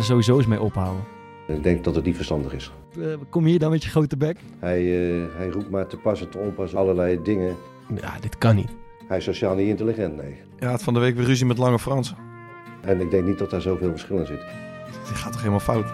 Er sowieso eens mee ophouden. Ik denk dat het niet verstandig is. Eh, kom hier dan met je grote bek. Hij, eh, hij roept maar te pas en te onpas allerlei dingen. Ja, dit kan niet. Hij is sociaal niet intelligent, nee. Ja, het van de week weer ruzie met Lange Frans. En ik denk niet dat daar zoveel verschil in zit. Die gaat toch helemaal fout?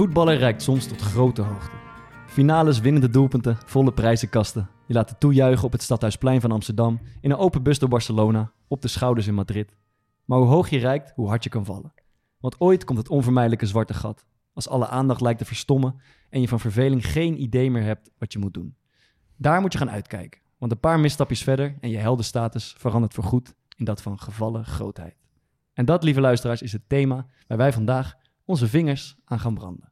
Een voetballer reikt soms tot grote hoogte. Finales, winnende doelpunten, volle prijzenkasten. Je laat het toejuichen op het Stadhuisplein van Amsterdam, in een open bus door Barcelona, op de schouders in Madrid. Maar hoe hoog je reikt, hoe hard je kan vallen. Want ooit komt het onvermijdelijke zwarte gat. Als alle aandacht lijkt te verstommen en je van verveling geen idee meer hebt wat je moet doen. Daar moet je gaan uitkijken. Want een paar misstapjes verder en je heldenstatus verandert voorgoed in dat van gevallen grootheid. En dat, lieve luisteraars, is het thema waar wij vandaag onze vingers aan gaan branden.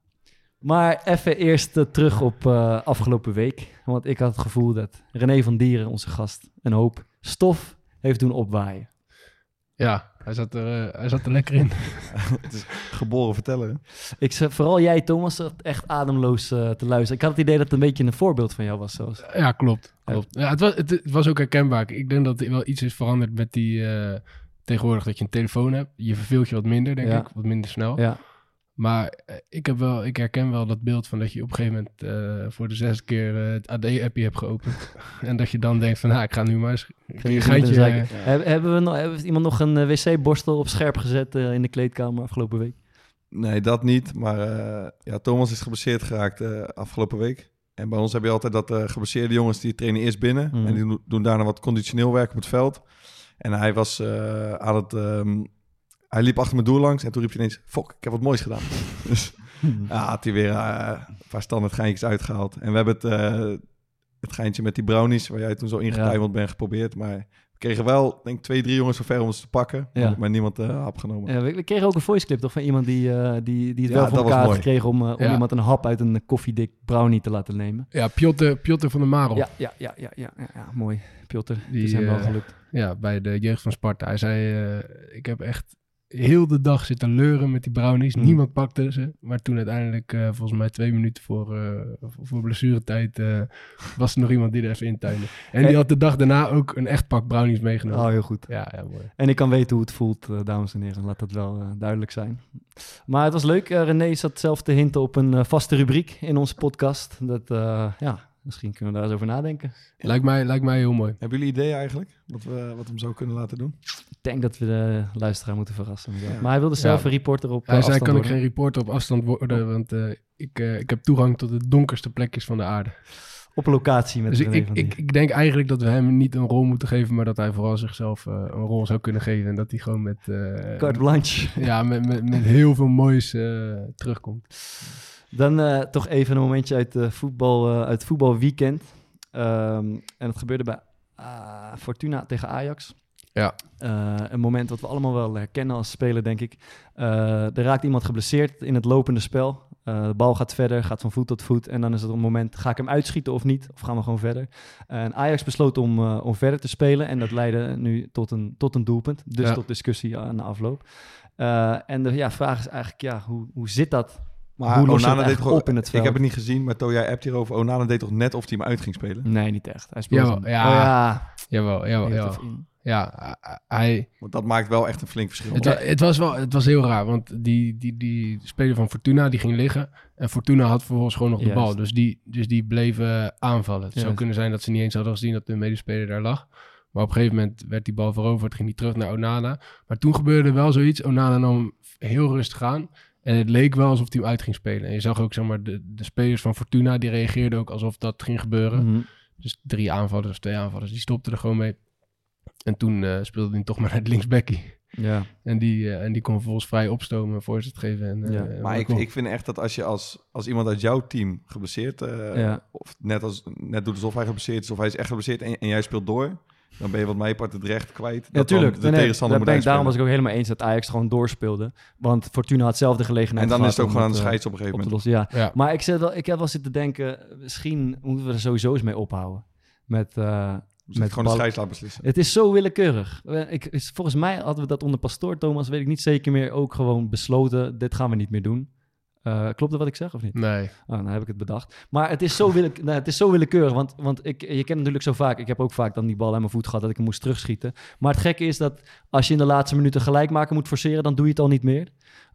Maar even eerst eh, terug op eh, afgelopen week. Want ik had het gevoel dat René van Dieren, onze gast, een hoop stof heeft doen opwaaien. Ja, hij zat er, eh, hij zat er lekker in. het is geboren vertellen. hè? Ik vooral jij, Thomas, zat echt ademloos eh, te luisteren. Ik had het idee dat het een beetje een voorbeeld van jou was. Zoals. Ja, klopt. klopt. Ja, het, was, het, het was ook herkenbaar. Ik denk dat er wel iets is veranderd met die... eh, tegenwoordig dat je een telefoon hebt. Je verveelt je wat minder, denk Ja. ik. Wat minder snel. Ja, Maar eh, ik, heb wel, ik herken wel dat beeld van dat je op een gegeven moment eh, voor de zesde keer eh, het AD-appje hebt geopend. en dat je dan denkt van, nou, ik ga nu maar eens een geintje... hebben, we nog, heeft iemand nog een wc-borstel op scherp gezet in de kleedkamer afgelopen week? Nee, dat niet. Maar eh, ja, Thomas is geblesseerd geraakt eh, afgelopen week. En bij ons heb je altijd dat eh geblesseerde jongens die trainen eerst binnen. Mhm. En die doen- daarna wat conditioneel werk op het veld. En hij was eh, aan het... ehm, hij liep achter mijn doel langs en toen riep hij ineens... Fok, ik heb wat moois gedaan. dus ja, had hij weer eh, een paar standaard geintjes uitgehaald. En we hebben het, eh, het geintje met die brownies... waar jij toen zo ingetuimeld bent geprobeerd. Maar we kregen wel, denk ik, twee, drie jongens zover om ons te pakken. Ja. Maar niemand eh hap genomen. Ja, we, kregen ook een voice clip toch van iemand die, eh, die, die het Ja, wel voor dat was elkaar gekregen om, om Ja. iemand een hap uit een koffiedik brownie te laten nemen. Ja, Piotr, Piotr van der Marel. Ja, ja, ja, ja, ja, ja, ja, mooi. Piotr, die is hem wel gelukt. Ja, bij de jeugd van Sparta. Hij zei, eh, ik heb echt heel de dag zitten leuren met die brownies. Mm. Niemand pakte ze. Maar toen uiteindelijk, eh, volgens mij twee minuten voor, eh, voor blessuretijd, eh, was er nog iemand die er even intuinde. En die Eh. had de dag daarna ook een echt pak brownies meegenomen. Oh, heel goed. Ja, ja, mooi. En ik kan weten hoe het voelt, dames en heren. Laat dat wel duidelijk zijn. Maar het was leuk. René zat zelf te hinten op een vaste rubriek in onze podcast. Dat, ja, misschien kunnen we daar eens over nadenken. Lijkt, mij, lijkt mij heel mooi. Hebben jullie ideeën eigenlijk? Wat we, wat we hem zo kunnen laten doen? Ik denk dat we de luisteraar moeten verrassen. Ja. Maar hij wilde zelf Ja. een reporter op eh, Hij zei, afstand kan ik geen reporter op afstand worden, want eh, ik, eh, ik heb toegang tot de donkerste plekjes van de aarde. Op locatie met Dus ik, ik, ik, denk eigenlijk dat we hem niet een rol moeten geven, maar dat hij vooral zichzelf een rol zou kunnen geven. En dat hij gewoon met, eh, Carte blanche. ja, met, met, met heel veel moois eh, terugkomt. Dan eh, toch even een momentje uit, de voetbal, eh, uit het voetbalweekend. Ehm, en het gebeurde bij Fortuna tegen Ajax. Ja. Eh, een moment wat we allemaal wel herkennen als speler, denk ik. Eh, er raakt iemand geblesseerd in het lopende spel. Eh, de bal gaat verder, gaat van voet tot voet. En dan is het een moment, ga ik hem uitschieten of niet? Of gaan we gewoon verder? En Ajax besloot om, eh, om verder te spelen. En dat leidde nu tot een, tot een doelpunt. Dus Ja. tot discussie aan de afloop. Eh, en de ja, vraag is eigenlijk, ja, hoe, hoe zit dat? Maar Hoe los je het Onana deed toch- op in het Ik veld? heb het niet gezien, maar Toja appt hierover. Onana deed toch net of hij hem uit ging spelen? Nee, niet echt. Hij speelt Jawel, ja. Oh, ja. Jawel, jawel. Ja, hij, Want dat maakt wel echt een flink verschil. het, het was wel het was heel raar, want die, die, die speler van Fortuna die ging liggen. En Fortuna had vervolgens gewoon nog de Juist. bal. Dus die, dus die bleven aanvallen. Het zou kunnen zijn dat ze niet eens hadden gezien dat de medespeler daar lag. Maar op een gegeven moment werd die bal veroverd, ging hij terug naar Onana. Maar toen gebeurde wel zoiets. Onana nam hem heel rustig aan. En het leek wel alsof hij hem uit ging spelen. En je zag ook, zeg maar, de, de spelers van Fortuna, die reageerden ook alsof dat ging gebeuren. Mhm. Dus drie aanvallers of twee aanvallers, die stopten er gewoon mee. En toen eh, speelde hij toch maar naar het linksbackie. Ja. En die, eh, en die kon vervolgens vrij opstomen, voorzet geven. En, eh, Ja. en Maar ik, ik vind echt dat als je als, als iemand uit jouw team geblesseerd... eh, Ja. of net, als, net doet alsof hij geblesseerd is... of hij is echt geblesseerd en, en jij speelt door... dan ben je wat mij part het recht kwijt. Ja, dat dan tuurlijk. de Nee, tegenstander moet ik, daarom was ik ook helemaal eens dat Ajax gewoon doorspeelde. Want Fortuna had zelf de gelegenheid En dan is het ook gewoon aan de eh, scheids op een gegeven moment. lossen. Ja. Ja. Maar ik, zit wel, ik heb wel zitten denken, misschien moeten we er sowieso eens mee ophouden. Met, eh, Dus met gewoon de laten beslissen. Het is zo willekeurig. Ik, is- volgens mij hadden we dat onder pastoor Thomas, weet ik niet zeker meer, ook gewoon besloten. Dit gaan we niet meer doen. Eh, klopt dat wat ik zeg of niet? Nee. Oh, dan heb ik het bedacht. Maar het is zo, wille, nou, het is zo willekeurig. Want, want ik, je kent natuurlijk zo vaak. Ik heb ook vaak dan die bal aan mijn voet gehad dat ik hem moest terugschieten. Maar het gekke is dat als je in de laatste minuten gelijk maken moet forceren, dan doe je het al niet meer.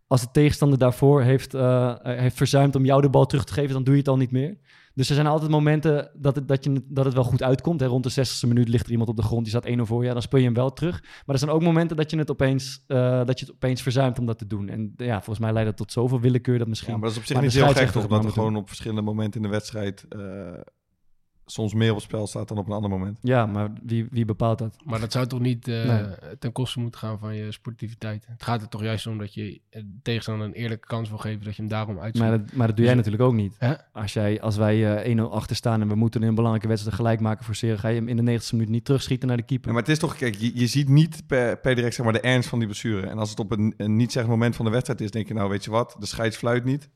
Als de tegenstander daarvoor heeft, eh, heeft verzuimd om jou de bal terug te geven, dan doe je het al niet meer. Dus er zijn altijd momenten dat het, dat je, dat het wel goed uitkomt. Hè. Rond de 60ste minuut ligt er iemand op de grond, die staat 1-0 voor. Ja, dan speel je hem wel terug. Maar er zijn ook momenten dat je het opeens, eh, dat je het opeens verzuimt om dat te doen. En ja, volgens mij leidt dat tot zoveel willekeur dat misschien... Ja, maar dat is op zich niet heel gek, toch? Dat er moet gewoon op verschillende momenten in de wedstrijd... eh, soms meer op het spel staat dan op een ander moment. Ja, maar wie, wie bepaalt dat? Maar dat zou toch niet eh, Nee. ten koste moeten gaan van je sportiviteit? Het gaat er toch juist om dat je eh, tegenstander een eerlijke kans wil geven dat je hem daarom uitzoekt. Maar dat, maar dat doe jij Dus- natuurlijk ook niet. Hè? Als, jij, als wij eh 1-0 achter staan en we moeten in een belangrijke wedstrijd gelijk maken voor Serie, ga je hem in de 90ste minuut niet terugschieten naar de keeper. Ja, maar het is toch, kijk, je, je ziet niet per, per direct zeg maar, de ernst van die blessure. En als het op een, een niet zeg moment van de wedstrijd is, denk je, nou weet je wat, de scheids fluit niet.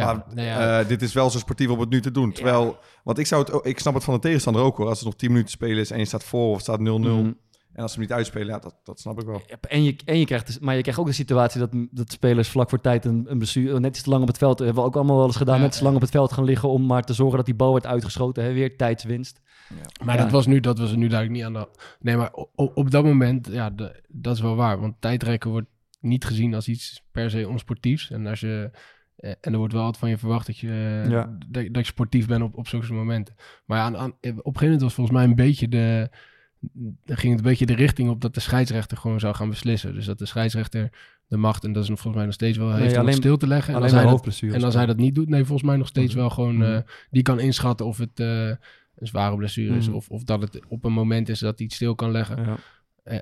Ja, maar nou ja, eh, dit is wel zo sportief om het nu te doen. Terwijl, want ik, zou het, ook- ik snap het van de tegenstander ook hoor. Als het nog 10 minuten spelen is en je staat voor of staat 0-0. Mhm. En als ze hem niet uitspelen, ja, dat, dat snap ik wel. En je, en je krijgt, dus- maar je krijgt ook de situatie dat, dat spelers vlak voor tijd een, een blessure, net iets te lang op het veld, hebben we ook allemaal wel eens gedaan, Ja, net te lang op het veld gaan liggen om maar te zorgen dat die bal werd uitgeschoten. Hè? Weer tijdswinst. maar ja. dat was nu, dat was er nu duidelijk niet aan de Nee, maar op, op dat moment, ja, de- dat is wel waar. Want tijdrekken wordt niet gezien als iets per se onsportiefs. En als je... eh, En er wordt wel altijd van je verwacht dat je, eh, Ja. dat, dat je sportief bent op, op zulke momenten. Maar ja, aan, aan- op een gegeven moment was volgens mij een beetje de... Ging het een beetje de richting op dat de scheidsrechter gewoon zou gaan beslissen. Dus dat de scheidsrechter de macht, en dat is nog volgens mij nog steeds wel, heeft om het alleen- stil te leggen. En als, hij dat, en als hij dat niet doet, nee, volgens mij nog steeds Mhm. wel gewoon... Mhm. eh, die kan inschatten of het een zware blessure is... Mhm. Of, of dat het op een moment is dat hij het stil kan leggen. Ja.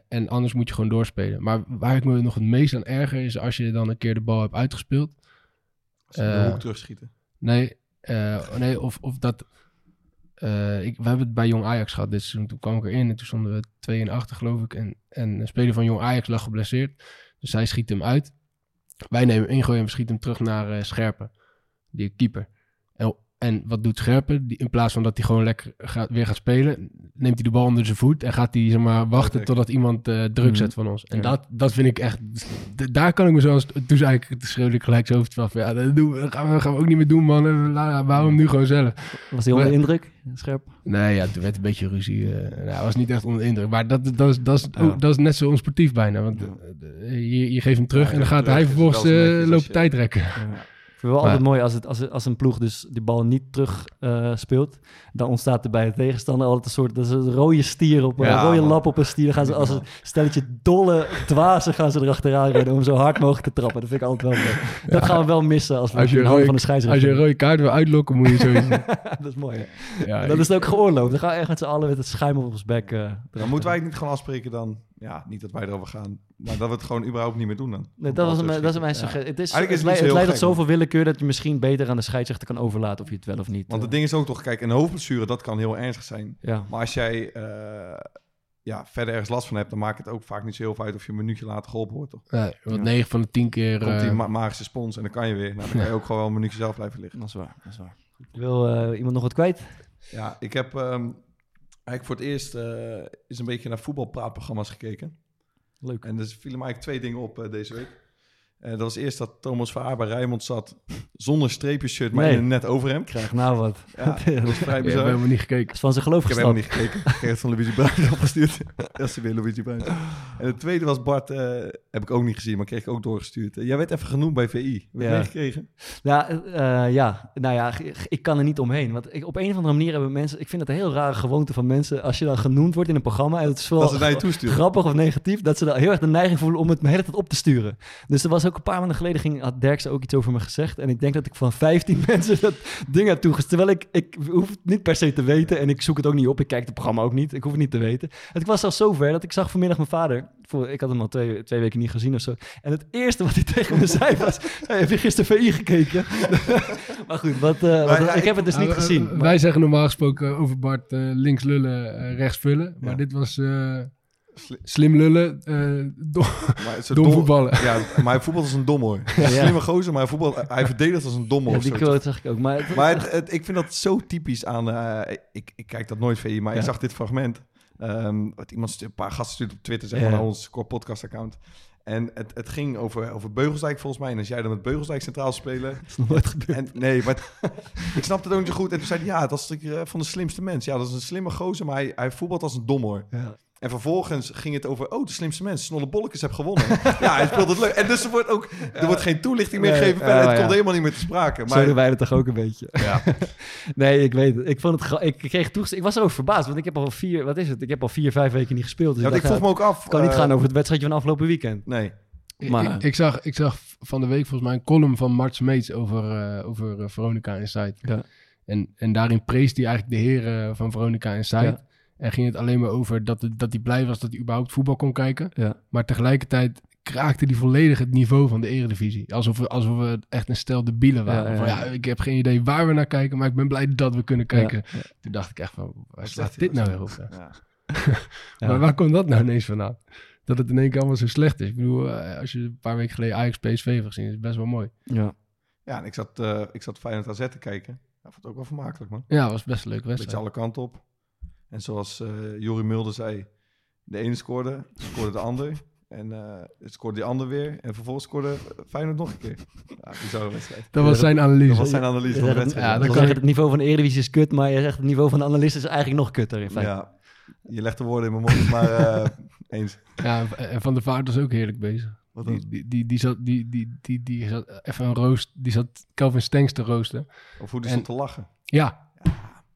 En anders moet je gewoon doorspelen. Maar waar ik me nog het meest aan erger is als je dan een keer de bal hebt uitgespeeld. Ze de hoek terugschieten. Nee, eh, nee of, of dat. eh, ik, we hebben het bij Jong Ajax gehad dit seizoen. Toen kwam ik erin en toen stonden we 2 en 8 geloof ik. En, en een speler van Jong Ajax lag geblesseerd. Dus hij schiet hem uit. Wij nemen hem ingooien en we schieten hem terug naar Scherpen, die keeper. En, en wat doet Scherpen? Die, in plaats van dat hij gewoon lekker gaat, weer gaat spelen, neemt hij de bal onder zijn voet en gaat hij zeg maar, wachten totdat iemand eh, druk Mhm. zet van ons. En Ja. dat, dat vind ik echt. Daar kan ik me zoals. Toen zei ik, schreeuwde ik gelijk zo over het veld van, Ja, dat, doen we, dat gaan, we, gaan we ook niet meer doen, man. Waarom nu gewoon zelf? Was hij onder Maar- indruk? Scherp? Nee, ja, toen werd een beetje ruzie. eh nou, hij was niet echt onder de indruk. Maar dat, dat, is, dat, is, Ja. ook, dat is net zo onsportief bijna. Want eh, je, je geeft hem terug Ja, en dan gaat hij vervolgens eh, lopen tijd rekken. Vind het wel Maar- altijd mooi als, het, als, als een ploeg dus die bal niet terug eh, speelt. Dan ontstaat er bij de tegenstander altijd een soort dat is een rode stier op Ja, een rode man. lap op een stier. Dan gaan ze als een stelletje dolle dwazen gaan ze erachteraan rennen om zo hard mogelijk te trappen. Dat vind ik altijd wel mooi. Dat gaan we wel missen als we Als je rode- van de Als je scheidsrechter. een rode kaart wil uitlokken, moet je doen. dat is mooi. hè? Ja, dat ik- is het ook geoorloofd. Dan gaan we echt met z'n allen met het schuim op ons bek. eh, Dan moeten wij het niet gewoon afspreken dan? Ja, niet dat wij erover gaan. Maar dat we het gewoon überhaupt niet meer doen dan. Nee, dat, was een, dat is mijn Ja. suggestie. Het, is, Eigenlijk is het, het tot zoveel willekeur dat je misschien beter aan de scheidsrechter kan overlaten of je het wel of niet. Want eh, het ding is ook toch, kijk, een hoofdblessure, dat kan heel ernstig zijn. ja. Maar als jij eh, ja, verder ergens last van hebt, dan maakt het ook vaak niet zo heel veel uit of je een minuutje later geholpen wordt. Toch? Nee, want Ja. 9 van de 10 keer. Komt die eh, ma- magische spons en dan kan je weer. Nou, dan kan je ook gewoon wel een minuutje zelf blijven liggen. Dat is waar, dat is waar. Wil eh, iemand nog wat kwijt? Ja, ik heb ehm, eigenlijk voor het eerst eh eens een beetje naar voetbalpraatprogramma's gekeken. Leuk. En er vielen mij eigenlijk twee dingen op eh, deze week. Eh, dat was eerst dat Thomas Verhaar bij Rijnmond zat zonder streepjeshirt, maar Nee. in een net overhemd. Krijg nou wat. Ja, dat was vrij Ik heb helemaal niet gekeken. Dat is van zijn geloof Ik heb helemaal gestapt. niet gekeken. Ik kreeg het van Luigi Bruin opgestuurd. Dat is weer Luigi Bruin. En de tweede was Bart, eh, heb ik ook niet gezien, maar kreeg ik ook doorgestuurd. Eh, jij werd even genoemd bij VI. Heb je Ja. meegekregen? Ja, ja, nou ja, ik kan er niet omheen. Want ik, op een of andere manier hebben mensen... Ik vind het een heel rare gewoonte van mensen... als je dan genoemd wordt in een programma... en het is wel Dat ze naar je toesturen. grappig of negatief... dat ze dan heel erg de neiging voelen om het me de hele tijd op te sturen. Dus er was ook een paar maanden geleden... Ging, had Derks ook iets over me gezegd. En ik denk dat ik van 15 mensen dat ding heb toegestuurd. Terwijl ik, ik hoef het niet per se te weten... en ik zoek het ook niet op. Ik kijk het programma ook niet. Ik hoef het niet te weten. En ik was zelfs zo ver dat ik zag vanmiddag mijn vader... Voor, ik had hem al twee, twee weken niet gezien of zo. En het eerste wat hij tegen me zei was... Hey, heb je gisteren VI gekeken? maar goed, wat, eh, wat- ja, ik heb het dus niet eh, gezien. eh, maar- Wij zeggen normaal gesproken over Bart links lullen, rechts vullen. Maar Ja. dit was slim lullen, eh, dom, voetballen. Ja, maar hij voetbalt als een domhoor. Ja. Slimme gozer, maar hij, voetbalt, hij verdedigt als een domhoor. ja, die quote zag ik ook. Maar, het- Maar het, het- ik vind dat zo typisch aan... eh, ik, ik kijk dat nooit VI, maar Ja. ik zag dit fragment. Ehm, wat iemand een paar gasten stuurt op Twitter, zeg maar, naar ons core podcast account. En het, het ging over, over Beugelsdijk volgens mij. En als jij dan met Beugelsdijk centraal spelen... dat is nog nooit gebeurd. En, nee, maar ik snapte het ook niet zo goed. En toen zei hij, ja, dat is eh, van de slimste mens. Ja, dat is een slimme gozer, maar hij, hij voetbalt als een domhoor. Ja. En vervolgens ging het over, oh, de slimste mens, Snolle Bollekes heb gewonnen. ja, hij speelt het leuk. En dus er wordt ook, er wordt geen toelichting meer Nee, gegeven. ja, verder. het ja. komt helemaal niet meer te sprake. Zo Maar doen wij het toch ook een beetje. ja, Nee, ik weet het. Ik, vond het ik kreeg. Ik was er ook verbaasd, want ik heb al vier, wat is het? Ik heb al vier, vijf weken niet gespeeld. Dus ja ik ik vroeg me ook af. het kan niet eh, gaan over het wedstrijdje van afgelopen weekend. Nee. Maar- Ik, ik, zag, ik zag van de week volgens mij een column van Mart Smeets over, eh, over eh, Veronica Insight. Ja. En, en daarin prees hij eigenlijk de heren van Veronica Insight. En ging het alleen maar over dat, het, dat hij blij was dat hij überhaupt voetbal kon kijken. Ja. Maar tegelijkertijd kraakte hij volledig het niveau van de eredivisie. Alsof we, alsof we echt een stel debielen waren. Ja, Van, ja, ik heb geen idee waar we naar kijken, maar ik ben blij dat we kunnen kijken. Ja. Toen dacht ik echt van, waar hij dit nou weer op? Maar waar komt dat nou ineens vandaan? Dat het in één keer allemaal zo slecht is. Ik bedoel, eh, als je een paar weken geleden Ajax PSV hebt gezien, is het best wel mooi. Ja. Ja, en ik zat, eh ik zat Feyenoord AZ te kijken. Ja, vond het ook wel vermakelijk, man. Ja, was best een leuke Beetje wedstrijd. alle kanten op. En zoals eh Jorie Mulder zei, de ene scoorde, scoorde de ander. En eh scoorde die ander weer. En vervolgens scoorde Feyenoord nog een keer. Ja, bizarre wedstrijd. Dat was zijn analyse. Dat was zijn analyse van de wedstrijd. ja, dan dat kan je het niveau van de Eredivisie is kut, maar je zegt het niveau van de analist is eigenlijk nog kutter in feite. Ja, je legt de woorden in mijn mond, maar eh, eens. Ja, en Van der Vaart was ook heerlijk bezig. Wat dan? Die, die, die, die, zat, die, die, die, die zat even een roost. Die zat Kelvin Stengs te roosten. Of hoe die En- stond te lachen. Ja,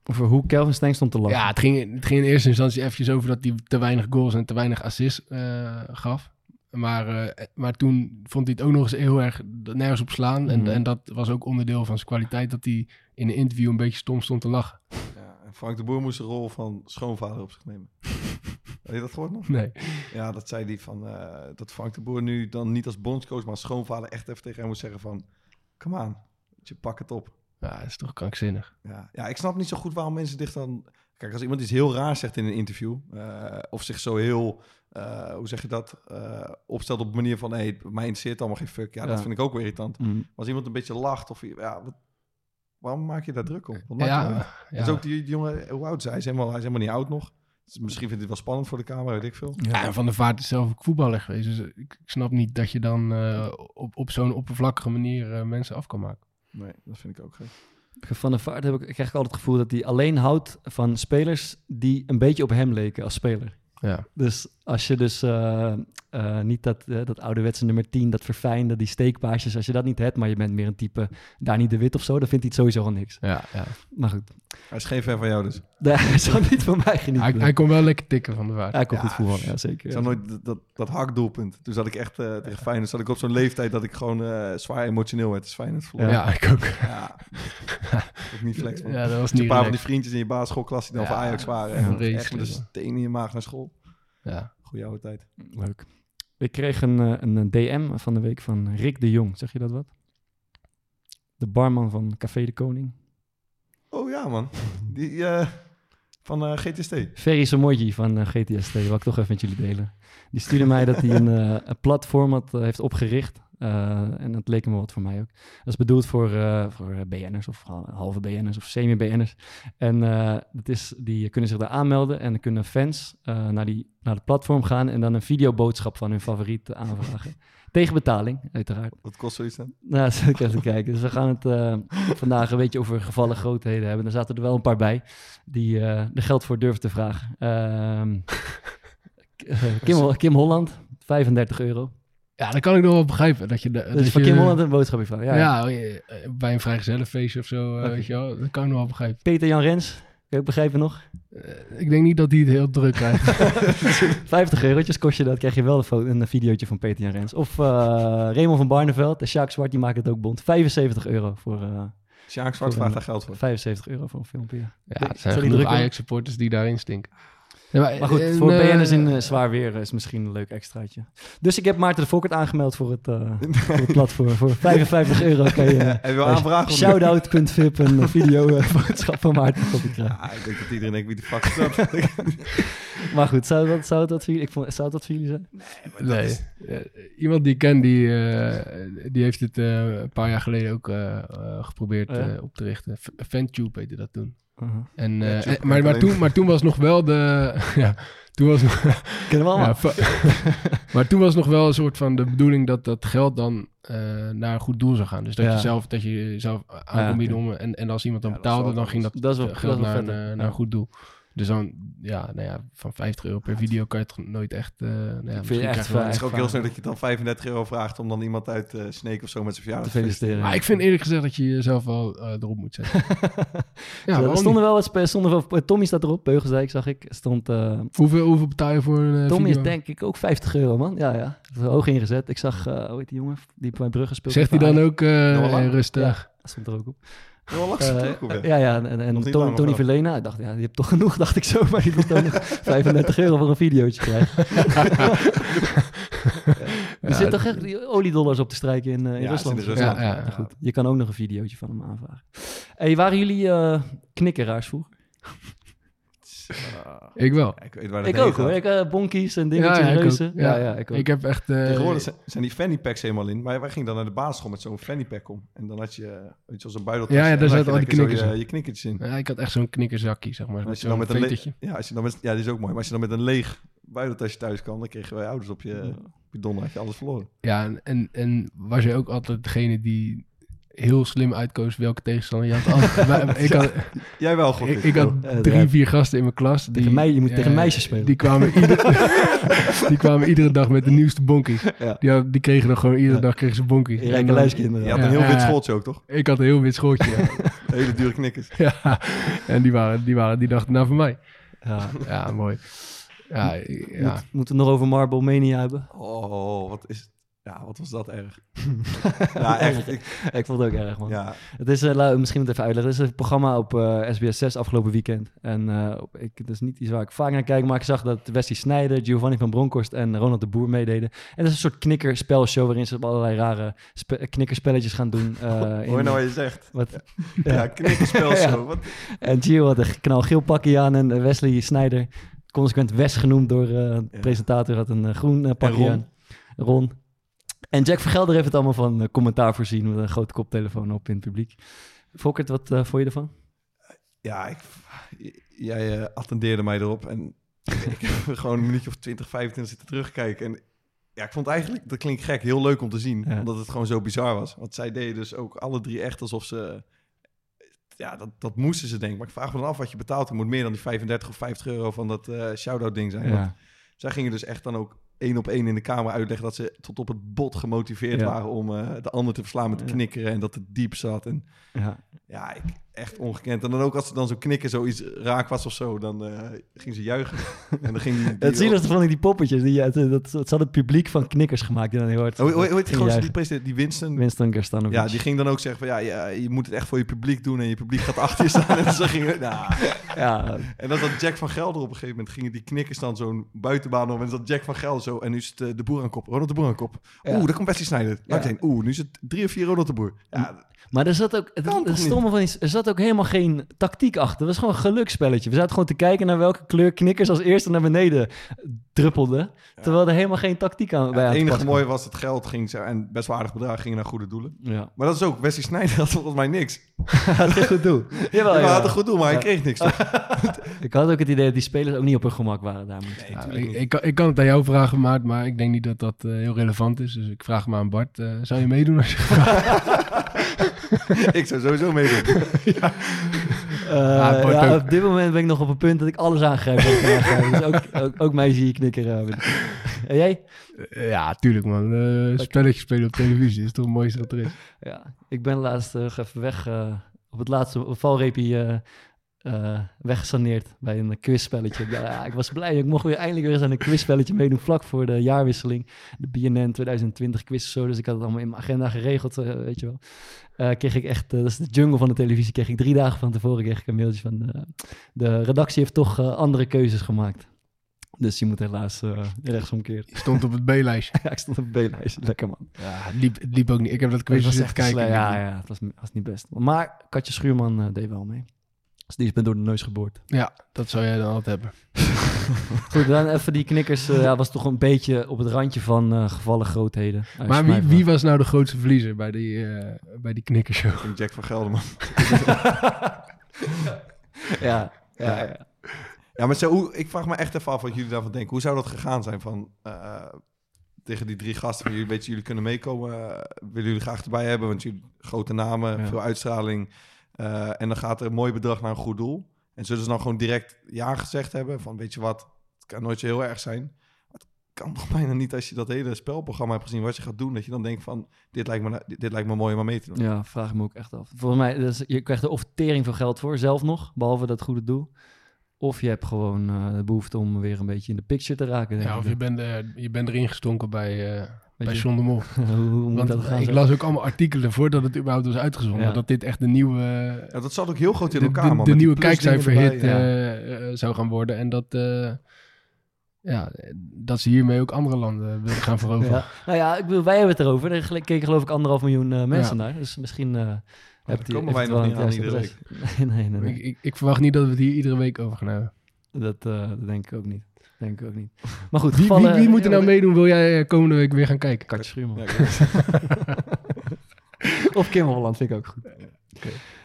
Over hoe Kelvin Stengs stond te lachen. ja het, ging, het ging in eerste instantie eventjes over dat hij te weinig goals en te weinig assists eh, gaf. Maar, eh, maar toen vond hij het ook nog eens heel erg nergens op slaan. En, Mhm. en dat was ook onderdeel van zijn kwaliteit, dat hij in een interview een beetje stom stond te lachen. Ja, en Frank de Boer moest de rol van schoonvader op zich nemen. Heb je dat gehoord nog? Nee. Ja, dat zei hij van eh, dat Frank de Boer nu dan niet als bondscoach, maar als schoonvader echt even tegen hem moest zeggen van, come on, je pak het op. Ja, dat is toch krankzinnig. Ja, ja, ik snap niet zo goed waarom mensen dicht dan. Kijk, als iemand iets heel raars zegt in een interview, eh, of zich zo heel, eh, hoe zeg je dat, eh, opstelt op een manier van, hé, hey, mij interesseert allemaal geen fuck. Ja, Ja. dat vind ik ook wel irritant. Mm. Maar als iemand een beetje lacht, of ja, wat, waarom maak je daar druk op? Wat je nou? Ja, ja. Dus ook die, die jongen, hoe oud is hij? Hij is helemaal, hij is helemaal niet oud nog. Dus misschien vindt hij het wel spannend voor de camera, weet ik veel. Ja, en Van der Vaart is zelf ook voetballer geweest. Dus ik, ik snap niet dat je dan eh, op, op zo'n oppervlakkige manier eh, mensen af kan maken. Nee, dat vind ik ook gek. Van der Vaart heb ik, krijg ik altijd het gevoel dat hij alleen houdt van spelers die een beetje op hem leken als speler. Ja. Dus als je dus eh, eh, niet dat, eh, dat ouderwetse nummer 10, dat verfijnde, die steekpaasjes, als je dat niet hebt, maar je bent meer een type Dani de Wit of zo, dan vindt hij het sowieso al niks. Ja, ja. Maar goed, Hij is geen fan van jou dus. Nee, hij zal niet van mij genieten. Hij, hij kon wel lekker tikken van de Vaart. Hij kon Ja, goed voetballen, ja zeker. Nooit dat, dat, dat hakdoelpunt. Toen zat ik echt eh, tegen Feyenoord. Zat ik op zo'n leeftijd dat ik gewoon eh, zwaar emotioneel werd. Dus Feyenoord verloor. Ja, ik ook. Ja. ook niet flex. Man. Ja, dat was niet een paar van die vriendjes in je basisschoolklas die dan Ja, voor Ajax waren. ja, En vreselijk, echt met een steen in je maag naar school. Ja. Goeie oude tijd. Leuk. Ik kreeg een, eh, een DM van de week van Rick de Jong. Zeg je dat wat? De barman van Café de Koning. Oh ja, man. Die eh, van eh, GTST. Ferry Samoji van eh, GTST, wil ik toch even met jullie delen. Die stuurde mij dat hij een, een platform had, heeft opgericht en dat leek me wat voor mij ook. Dat is bedoeld voor, eh, voor eh, BN'ers of hal- halve BN'ers of semi-BN'ers. En eh, dat is, die kunnen zich daar aanmelden en dan kunnen fans eh, naar, die, naar het platform gaan en dan een videoboodschap van hun favoriet aanvragen. Tegen betaling, uiteraard. Wat kost zoiets dan? Nou, zal ik even kijken. Dus we gaan het eh, vandaag een beetje over gevallen grootheden hebben. Er zaten er wel een paar bij die eh, er geld voor durven te vragen. Ehm, eh, Kim, Kim Holland, 35 euro. Ja, dat kan ik nog wel begrijpen. Dat je, de- dat Dus van je, Kim Holland een boodschapje van. Ja, Ja, eh, bij een vrijgezellenfeestje of zo, eh, weet je wel. Dat kan ik nog wel begrijpen. Peter Jan Rens, kan je ook begrijpen nog? Eh, ik denk niet dat hij het heel druk krijgt. 50 eurotjes kost je dat, krijg je wel een, een videootje van Peter Jan Rens. Of eh Raymond van Barneveld en Sjaak Zwart, die maken het ook bond. 75 euro voor, eh, Sjaak Zwart vraagt daar geld voor. 75 euro voor een filmpje. ja. Ja, er zijn genoeg? Ajax-supporters die daarin stinken. Ja, Maar goed, en, voor eh, BN'ers in eh, zwaar weer is misschien een leuk extraatje. Dus ik heb Maarten de Fokkert aangemeld voor het, eh, voor het platform. Voor 55 euro kan je aanvragen? niet? shoutout.vip een video eh, boodschap van Maarten de krijgen. Ja, ik denk dat iedereen denkt wie de fuck is dat? Maar goed, zou dat, zou dat, voor, jullie, ik vond, zou dat voor jullie zijn? Nee. Eh, iemand die ik ken, die, eh, die heeft het eh, een paar jaar geleden ook eh, eh, geprobeerd Oh ja? eh, op te richten. F- Fantube heette dat toen. Uh-huh. En, eh, en- maar, maar, toen, maar toen was nog wel de... ja, toen was Kennen we allemaal. maar toen was nog wel een soort van de bedoeling dat dat geld dan eh, naar een goed doel zou gaan. Dus dat Ja. je zelf, dat je zelf aan Ja, kon bieden om... En, en als iemand dan betaalde, dan ging dat, Dat is wel- dat geld naar, eh, naar Ja. een goed doel. Dus dan, ja, nou ja, van 50 euro per video kan je het nooit echt... eh nou ja, je echt wel vrij. Het is ook heel snel dat je dan 35 euro vraagt om dan iemand uit eh Sneek of zo met zijn verjaardag Te feliciteren. Maar ik vind eerlijk gezegd dat je jezelf wel eh, erop moet zetten. ja, Ja, er stonden wel wat spe- stonden wel, Tommy staat erop, Beugelsdijk zag ik. Stond, eh, Hoeveel, hoeveel betaal je voor een Tommy video? is denk ik ook 50 euro, man. Ja, ja. Hoog ingezet. Ik zag, eh hoe heet die jongen? Die bij Brugge speelt. Zegt hij dan ook rustig? Dat stond er ook op. Wel Eh, op, ja. ja, en, en Tony, Tony? Verlena, ik dacht, ja, die hebt toch genoeg, dacht ik zo, maar die moet dan nog 35 euro voor een videootje krijgen. Er Ja, zit toch echt oliedollars op te strijken in, eh, in Ja, Rusland. zit in Rusland. Ja, ja, Maar goed, je kan ook nog een videootje van hem aanvragen. Hey, waren jullie eh knikkeraars vroeger? Ik wel. Ik weet waar dat Ik ook hoor. Ik, eh, bonkies en dingetjes, Ja, ja, ik ook. reuzen. Ja, Ja. ja, ik ook. Ik heb echt... eh, Tegenwoordig zijn- zijn die fanny packs helemaal in. Maar wij gingen dan naar de basisschool met zo'n fanny pack om. En dan had je, eh, weet je, zo'n buideltje. Ja, ja, daar zaten je al die knikkers Je, je knikkertjes in. ja, ik had echt zo'n knikkerzakje, zeg maar. Als je dan met een ja, als je dan met, ja, die is ook mooi. Maar als je dan met een leeg buideltasje thuis kwam, dan kregen wij ouders op je, op je donder. Had je alles verloren. Ja, en, en, en was je ook altijd degene die heel slim uitkoos welke tegenstander je had. Wij- ik had, Jij wel, gok ik, ik had drie, vier gasten in mijn klas. Die, Tegen mij- je moet tegen meisjes spelen. Die kwamen, ieder, die kwamen iedere dag met de nieuwste bonkies. Ja. Die, had- die kregen dan gewoon iedere Ja. dag kregen ze bonkies. Rijke luiskinderen. Je had een heel wit schooltje ook, toch? Ik had een heel wit schooltje. ja. Hele dure knikkers. ja. En die, waren, die, waren, die dachten, nou voor mij. Ja. Ja, mooi. Ja, ja. Moet, moeten we het nog over Marble Mania hebben? Oh, wat is... Ja, wat was dat erg. ja, echt. Ik, Ik vond het ook erg, man. ja, Het is, eh, laat- misschien moet ik het even uitleggen. Het is een programma op eh, SBS 6 afgelopen weekend. En eh, ik, het is niet iets waar ik vaak naar kijk, maar ik zag dat Wesley Snijder, Giovanni van Bronckhorst en Ronald de Boer meededen. En dat is een soort knikkerspelshow waarin ze op allerlei rare spe- knikkerspelletjes gaan doen. eh, hoor je in- nou wat je zegt? wat, Ja, ja. knikkerspel Ja. zo. Wat? En Gio had een knalgeel pakje aan en eh, Wesley Snijder, consequent Wes genoemd door eh, de Ja. presentator, had een eh, groen eh, pakje aan. Ron. En Jack Vergelder heeft het allemaal van eh, commentaar voorzien met een grote koptelefoon op in het publiek. Fokkert, wat eh vond je ervan? Ja, ik, jij eh, attendeerde mij erop en ik heb gewoon een minuutje of 20, 25 zitten terugkijken. En ja, ik vond eigenlijk, dat klinkt gek, heel leuk om te zien. Ja. Omdat het gewoon zo bizar was. Want zij deden dus ook alle drie echt alsof ze... Ja, dat, dat moesten ze denken. Maar ik vraag me dan af wat je betaalt. Het moet meer dan die 35 of 50 euro van dat eh shout-out ding zijn. Want zij gingen dus echt dan ook één op één in de kamer uitleggen... dat ze tot op het bot gemotiveerd Ja. waren om eh, de ander te verslaan met knikkeren. En dat het diep zat. En Ja. ja, ik, echt ongekend. En dan ook als ze dan zo knikken, zoiets raak was of zo, dan eh ging ze juichen. en dan ging die... Het zieligste ik die poppetjes. Die, eh, dat, dat, ze hadden het publiek van knikkers gemaakt. Die dan heel hard Oh, hoe, heet die gingen gozer, die, president, die Winston? Winston Gerstanovic. Ja, die ging dan ook zeggen van, ja, ja, je moet het echt voor je publiek doen en je publiek gaat achter je staan. en zo ging het, nou, Ja, En dan zat Jack van Gelder op een gegeven moment, gingen die knikkers dan zo'n buitenbaan om en dan zat Jack van Gelder zo, en nu is het eh, de boer aan kop, Ronald de Boer aan kop. Ja. Oeh, daar komt Wesley Sneijder. Laat Ja. Oeh, nu is het drie of vier Ronald de Boer. Ja, maar er zat ook... Het, stomme van die, er zat ook helemaal geen tactiek achter. Het was gewoon een geluksspelletje. We zaten gewoon te kijken naar welke kleur knikkers als eerste naar beneden druppelden. Terwijl er helemaal geen tactiek aan Ja, bij het enige mooie was het geld ging en best wel aardig bedrag gingen naar goede doelen. Ja. Maar dat is ook, Wesley Sneijder had volgens mij niks. Had een goed doel. Jawel, ja. had een goed doel, maar hij kreeg niks. Ik had ook het idee dat die spelers ook niet op hun gemak waren daar. Ik kan, ik kan het aan jou vragen, Maart, maar ik denk niet dat dat eh, heel relevant is. Dus ik vraag maar aan Bart. eh, zou je meedoen als je ik zou sowieso meedoen. Eh, Ja, wordt ja, op dit moment ben ik nog op een punt dat ik alles aangrijp. ik. Dus ook, ook, ook mij zie je knikken. eh, en jij? Eh, ja, tuurlijk man. Eh spelletjes spelen op televisie is toch het mooiste wat er is. Ja, ik ben laatst eh, even weg eh, op het laatste valreepje eh, weggesaneerd bij een quizspelletje. Ja, ik was blij. Ik mocht weer eindelijk weer eens aan een quizspelletje meedoen vlak voor de jaarwisseling. De BNN 2020 quiz of zo. Dus ik had het allemaal in mijn agenda geregeld, eh, weet je wel. Eh, kreeg ik echt, dat is de jungle van de televisie, kreeg ik drie dagen van tevoren kreeg ik een mailtje van eh, de redactie heeft toch andere keuzes gemaakt. Dus je moet helaas eh rechtsomkeerd. Je stond op het B-lijstje. ja, ik stond op B-lijst. Lekker man. Ja, het liep, het liep ook niet. Ik heb dat Het quizje zitten kijken. Ja, ja, het was, was niet best. Maar Katje Schuurman deed wel mee. Dus die is me door de neus geboord. Ja, dat zou jij dan altijd hebben. Goed, dan even die knikkers. eh, ja, was toch een beetje op het randje van eh, gevallen grootheden. Maar wie, wie was nou de grootste verliezer bij die, eh, bij die knikkershow? Jack van Gelderman. Ja, ja, ja. Ja, maar zo, hoe, ik vraag me echt even af wat jullie daarvan denken. Hoe zou dat gegaan zijn van eh, tegen die drie gasten? Van jullie, weet je, jullie kunnen meekomen. eh, willen jullie graag erbij hebben? Want jullie grote namen, Ja. veel uitstraling. Eh, en dan gaat er een mooi bedrag naar een goed doel. En zullen ze dan gewoon direct ja gezegd hebben? Van weet je wat, het kan nooit zo heel erg zijn. Het kan toch bijna niet als je dat hele spelprogramma hebt gezien wat je gaat doen. Dat je dan denkt van dit lijkt me, na- dit, dit lijkt me mooi om aan mee te doen. Ja, vraag ik me ook echt af. Volgens mij, dus je krijgt er of tering veel geld voor, zelf nog, behalve dat goede doel. Of je hebt gewoon eh, de behoefte om weer een beetje in de picture te raken. Denk Ja, ik. of je bent, eh, je bent erin gestonken bij, eh bij John de Mol. hoe, hoe moet Want dat gaan? ik zo? las ook allemaal artikelen voordat het überhaupt was uitgezonden. Ja. Dat dit echt de nieuwe, Ja, dat zat ook heel groot in de, elkaar, de, man. de met die nieuwe kijkcijferhit ja. eh, eh, zou gaan worden. En dat, eh, ja, dat ze hiermee ook andere landen willen gaan veroveren. Ja. Nou ja, ik bedoel, wij hebben het erover. Er keken geloof ik anderhalf miljoen mensen Ja. naar. Dus misschien uh, hebt komen wij nog niet aan iedere adres. Nee, nee, nee. nee. Ik, ik, ik verwacht niet dat we het hier iedere week over gaan hebben. Dat, eh, dat denk ik ook niet. Denk ik ook niet. Maar goed, Wie, wie, gevallen- wie moet er nou ja, meedoen? Wil jij eh, komende week weer gaan kijken? Katje Schuurman. Ja. Of Kim Holland vind ik ook goed.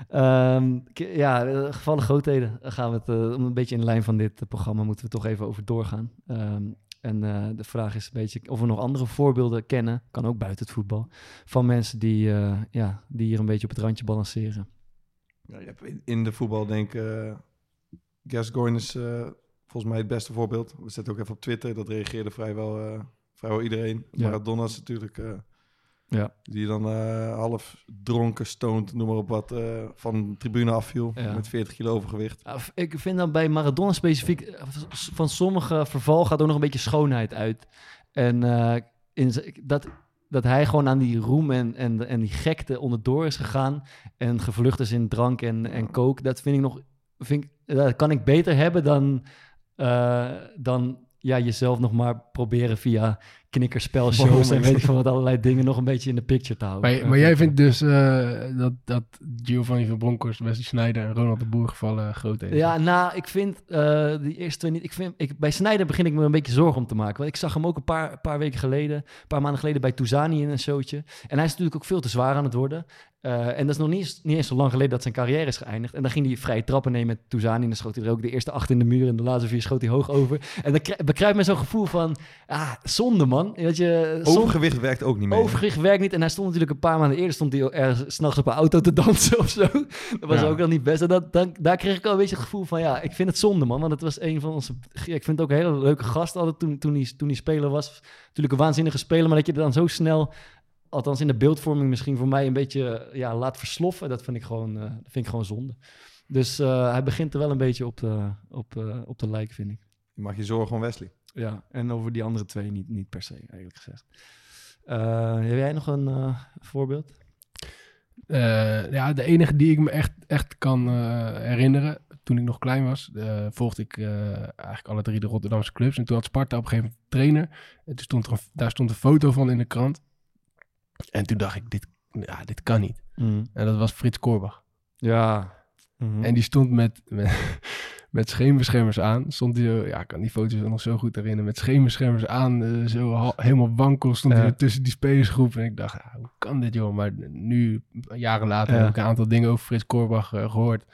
Ehm, ki- ja, eh, gevallen grootheden. Daar gaan we het, eh, om een beetje in de lijn van dit eh, programma, moeten we toch even over doorgaan. Ehm, en eh, de vraag is een beetje of we nog andere voorbeelden kennen, kan ook buiten het voetbal, van mensen die, eh, ja, die hier een beetje op het randje balanceren. Ja, je hebt in, de voetbal denk ik... eh Gascoigne is eh, volgens mij het beste voorbeeld. We zetten ook even op Twitter. Dat reageerde vrijwel, eh, vrijwel iedereen. Ja. Maradona is natuurlijk... eh, Ja. Die dan eh, half dronken, stoned, noem maar op wat, eh, van de tribune afviel. Ja. Met 40 kilo overgewicht. Ik vind dan bij Maradona specifiek, van sommige verval gaat ook nog een beetje schoonheid uit. En eh, in dat, dat hij gewoon aan die roem en, en, en die gekte onderdoor is gegaan en gevlucht is in drank en, en kook, dat vind ik nog, vind ik, dat kan ik beter hebben dan, eh, dan ja, jezelf nog maar proberen via knikkerspelshows en weet ik veel wat allerlei dingen nog een beetje in de picture te houden. Maar, maar jij vindt dus eh, dat, dat Giovanni van Bronckhorst, Wesley Sneijder en Ronald de Boer gevallen groot is? Ja, nou, ik vind eh, die eerste twee niet. Ik vind, ik, bij Snijder begin ik me een beetje zorgen om te maken. Want ik zag hem ook een paar, paar weken geleden, een paar maanden geleden bij Touzani in een showtje. En hij is natuurlijk ook veel te zwaar aan het worden. Eh, en dat is nog niet, eens- niet eens zo lang geleden dat zijn carrière is geëindigd. En dan ging hij vrije trappen nemen met Touzani. En dan schoot hij er ook de eerste acht in de muur. En de laatste vier schoot hij hoog over. En dan bekruipt me zo'n gevoel van, ah, zonde man. Weet je, Overgewicht werkt ook niet mee. Overgewicht werkt niet. En hij stond natuurlijk een paar maanden eerder... stond hij ergens s'nachts op een auto te dansen of zo. Dat was Ja. ook nog niet best. En dat, dan, daar kreeg ik al een beetje het gevoel van... ja, ik vind het zonde, man. Want het was een van onze... Ik vind het ook een hele leuke gast altijd toen, toen, hij, toen hij speler was. Natuurlijk een waanzinnige speler... maar dat je er dan zo snel... althans in de beeldvorming misschien voor mij... een beetje ja, laat versloffen. Dat vind ik gewoon, eh, vind ik gewoon zonde. Dus eh, hij begint er wel een beetje op te, op, eh, op te lijken, vind ik. Je mag je zorgen om Wesley. Ja, en over die andere twee niet, niet per se, eigenlijk gezegd. Eh, heb jij nog een eh, voorbeeld? Eh, ja, de enige die ik me echt, echt kan eh, herinneren, toen ik nog klein was, eh, volgde ik eh, eigenlijk alle drie de Rotterdamse clubs. En toen had Sparta op een gegeven moment een trainer. En toen stond er een, daar stond een foto van in de krant. En toen dacht ik, dit, ja, dit kan niet. En dat was Frits Korbach. Ja, Mhm. En die stond met, met, met scheenbeschermers aan. Stond hij zo, ja, ik kan die foto's nog zo goed herinneren. Met scheenbeschermers aan, eh, zo helemaal wankel stond hij Ja. er tussen die spelersgroep. En ik dacht, ja, hoe kan dit joh? Maar nu, jaren later, Ja. heb ik een aantal dingen over Frits Korbach eh, gehoord.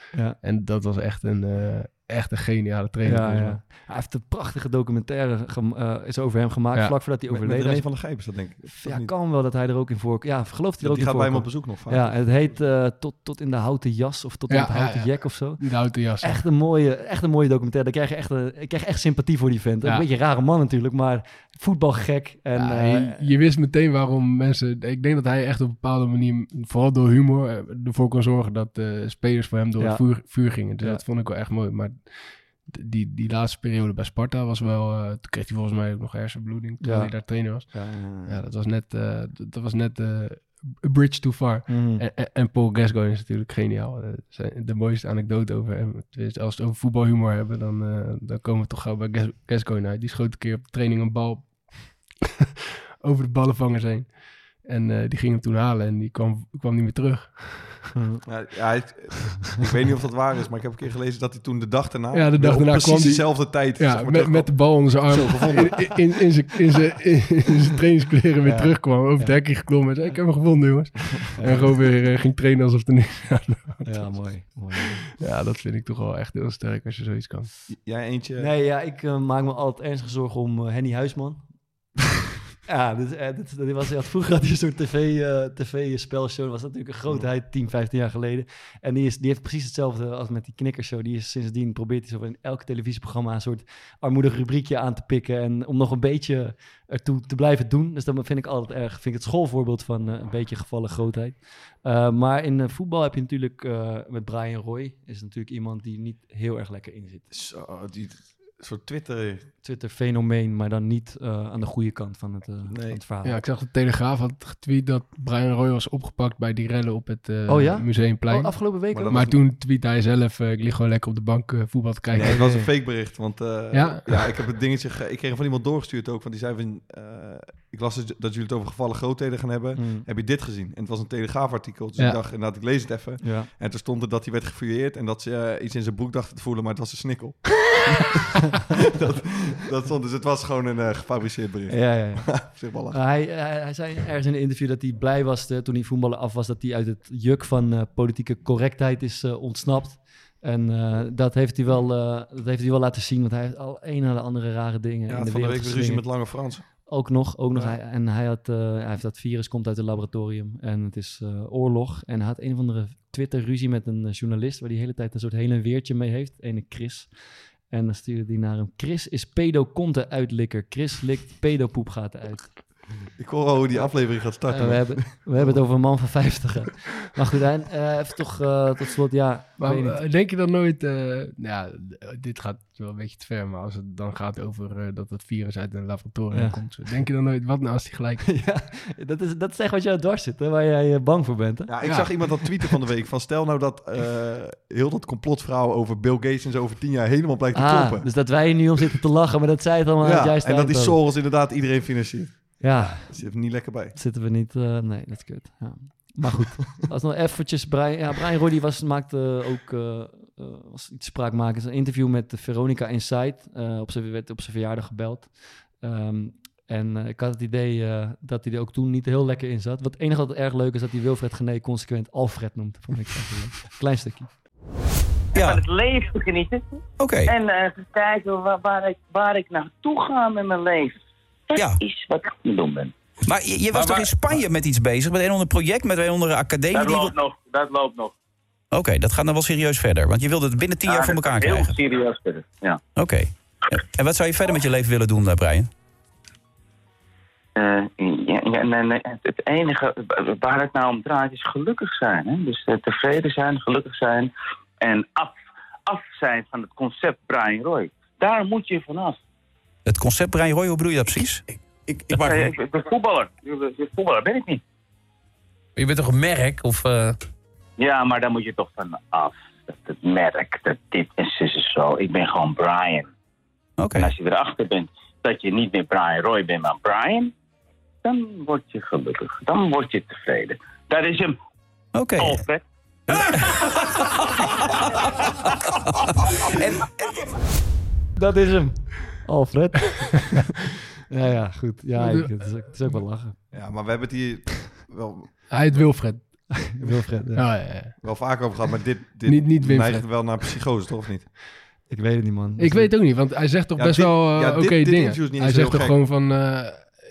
En dat was echt een, eh, echt een geniale trainer. Ja, ja. Hij heeft een prachtige documentaire eh, is over hem gemaakt, Ja. vlak voordat hij Met, met is. van Gijp is dat denk ik. Ja, niet? kan wel dat hij er ook in voor... Ja, gelooft hij er ook die in gaat bij hem op bezoek nog vaak. Ja, het heet eh, tot, tot in de houten jas of tot in het houten ja. jack of zo. Die houten jas. Echt een mooie, echt een mooie documentaire. Daar krijg je echt, een- ik krijg echt sympathie voor die vent. Ja. Een beetje een rare man natuurlijk, maar voetbalgek. En, Ja, eh, je, je wist meteen waarom mensen... Ik denk dat hij echt op een bepaalde manier, vooral door humor, ervoor kon zorgen dat eh, spelers voor hem door Ja. het vuur, vuur gingen. Dus Ja. dat vond ik wel echt mooi. Maar die, die laatste periode bij Sparta was wel... eh, toen kreeg hij volgens mij ook nog hersenbloeding toen Ja. hij daar trainer was. ja, ja, Ja, dat was net, d- dat was net eh, a bridge too far. Mhm. En, Paul Gascoigne is natuurlijk geniaal. De mooiste anekdote over hem. Tenminste, Als we het over voetbalhumor hebben, dan, dan komen we toch gauw bij Gas- Gascoigne uit. Die schoot een keer op de training een bal over de ballenvangers heen. En eh, die ging hem toen halen en die kwam, kwam niet meer terug. Ja, ik weet niet of dat waar is, maar ik heb een keer gelezen dat hij toen de dag daarna... Ja, de dag daarna precies kwam die- dezelfde tijd... Ja, zeg maar, met, met de bal onder zijn arm. In, in, in, zijn- in, zijn- in zijn trainingskleren weer Ja. terugkwam. Over het hekje geklommen. En zei, ik heb hem gevonden, jongens. En gewoon weer eh, ging trainen alsof er niks aan de hand Ja, mooi. mooi. Ja, dat vind ik toch wel echt heel sterk als je zoiets kan. Jij eentje... Nee, ja, ik eh, maak me altijd ernstig zorgen om Henny Huisman. Ja, dit, eh, dit, dit was, had, vroeger had hij een soort tv, eh, tv-spelshow. Dat was natuurlijk een grootheid, 10, 15 jaar geleden. En die, is, die heeft precies hetzelfde als met die knikkershow. Die is sindsdien probeert hij zo in elk televisieprogramma een soort armoedig rubriekje aan te pikken. En om nog een beetje ertoe te blijven doen. Dus dat vind ik altijd erg. Vind ik het schoolvoorbeeld van eh, een beetje gevallen grootheid. Uh, maar in uh, voetbal heb je natuurlijk uh, met Brian Roy. Is natuurlijk iemand die niet heel erg lekker in zit. Zo, die soort Twitter... Twitter-fenomeen, maar dan niet uh, aan de goede kant van het, uh, nee. van het verhaal. Ja, ik zag de Telegraaf had getweet dat Brian Roy was opgepakt bij die rellen op het uh, oh, ja? Museumplein. Oh, afgelopen week Maar, maar toen tweette hij zelf, uh, ik lig gewoon lekker op de bank uh, voetbal te kijken. Nee, het was een fake bericht, want uh, ja? ja, ik heb het dingetje, ge- ik kreeg van iemand doorgestuurd ook, want die zei van, uh, ik las dus dat jullie het over gevallen grootheden gaan hebben. Mm. Heb je dit gezien? En het was een Telegraafartikel, dus ja. ik dacht, inderdaad, ik lees het even. Ja. En toen stond er dat hij werd gefouilleerd en dat ze uh, iets in zijn broek dachten te voelen, maar het was een snikkel. dat, dat stond, dus het was gewoon een uh, gefabriceerd bericht. Ja, ja, ja. zeg maar hij, hij, hij, zei ergens in een interview dat hij blij was de, toen hij voetballen af was, dat hij uit het juk van uh, politieke correctheid is ontsnapt. En dat, heeft hij wel, dat heeft hij wel laten zien, want hij heeft al een na de andere rare dingen. Ja, in de van de week ruzie met Lange Frans. Ook nog, ook nog. Ja. Hij, en hij, had, uh, hij heeft dat virus komt uit het laboratorium en het is uh, oorlog. En hij had een of andere Twitter-ruzie met een journalist waar de hele tijd een soort heen en weertje mee heeft. Ene Chris. En dan stuurde hij naar hem. Chris is pedoconte uitlikker. Chris likt pedopoepgaten uit. Ik hoor al hoe die aflevering gaat starten. Uh, we, hebben, we hebben het over een man van 50. Hè. Maar goed, en, uh, even toch uh, tot slot, ja. Maar uh, denk je dan nooit, nou ja, dit gaat wel een beetje te ver, maar als het dan gaat over uh, dat het virus uit een laboratorium ja. komt, denk je dan nooit, wat nou als die gelijk Ja, dat is, dat is echt wat je aan het dwars zit, hè, waar jij bang voor bent. Hè? Ja, ik ja. zag iemand dat tweeten van de week, van stel nou dat heel dat complotverhaal over Bill Gates en zo over tien jaar helemaal blijkt te ah, kloppen. Dus dat wij nu om zitten te lachen, maar dat zij het allemaal ja, juist En dat die Soros inderdaad iedereen financiert. Ja. Zit er niet lekker bij. Zitten we niet, uh, nee, dat is kut. Ja. Maar goed, als nog eventjes, Brian, ja, Brian Roy die was, maakte ook, uh, uh, was iets spraakmakends, een interview met Veronica Inside, uh, op zijn, werd op zijn verjaardag gebeld. Um, en ik had het idee dat hij er ook toen niet heel lekker in zat. Wat het enige wat erg leuk is, dat hij Wilfred Gené consequent Alfred noemt. Vond ik echt leuk. Klein stukje. Ja. Van het leven genieten. Oké. Okay. En kijken waar, waar, ik, waar ik naartoe ga met mijn leven. Dat ja. is wat ik aan het doen ben. Maar je, je was maar, toch in Spanje met iets bezig? Met een onder project, met een onder academie? Dat loopt nog, dat loopt nog. Oké, okay, dat gaat dan wel serieus verder. Want je wilde het binnen tien ja, jaar voor elkaar heel krijgen. Heel serieus verder, ja. Oké. Okay. En wat zou je verder met je leven willen doen, Brian? Uh, ja, ja, nee, nee, het enige waar het nou om draait is gelukkig zijn. Hè? Dus uh, tevreden zijn, gelukkig zijn en af, af zijn van het concept Brian Roy. Daar moet je vanaf. Het concept Brian Roy, hoe bedoel je dat precies? Ik, ik, ik, ik, ik ben voetballer. Voetballer ben ik niet. Je bent toch een merk? Of, uh... Ja, maar daar moet je toch van af. Dat het merk, dat dit is zo. Ik ben gewoon Brian. Okay. En als je erachter bent dat je niet meer Brian Roy bent, maar Brian, dan word je gelukkig. Dan word je tevreden. Dat is hem. Oké. Okay. Dat is hem. Alfred. ja, ja, goed. Ja, ik- het, is, ook- het is ook wel lachen. Ja, maar we hebben het hier wel, Hij heet Wilfred. Wilfred, ja. Ja, ja, ja. wel vaak over gehad, maar dit, dit Niet- niet Winfred. neigt wel naar psychose, toch of niet? Ik weet het niet, man. Ik weet ook niet, want hij zegt toch Ja, best dit- wel eh, ja, oké dit- dingen. interview is niet hij eens zegt heel toch gek. gewoon van... eh,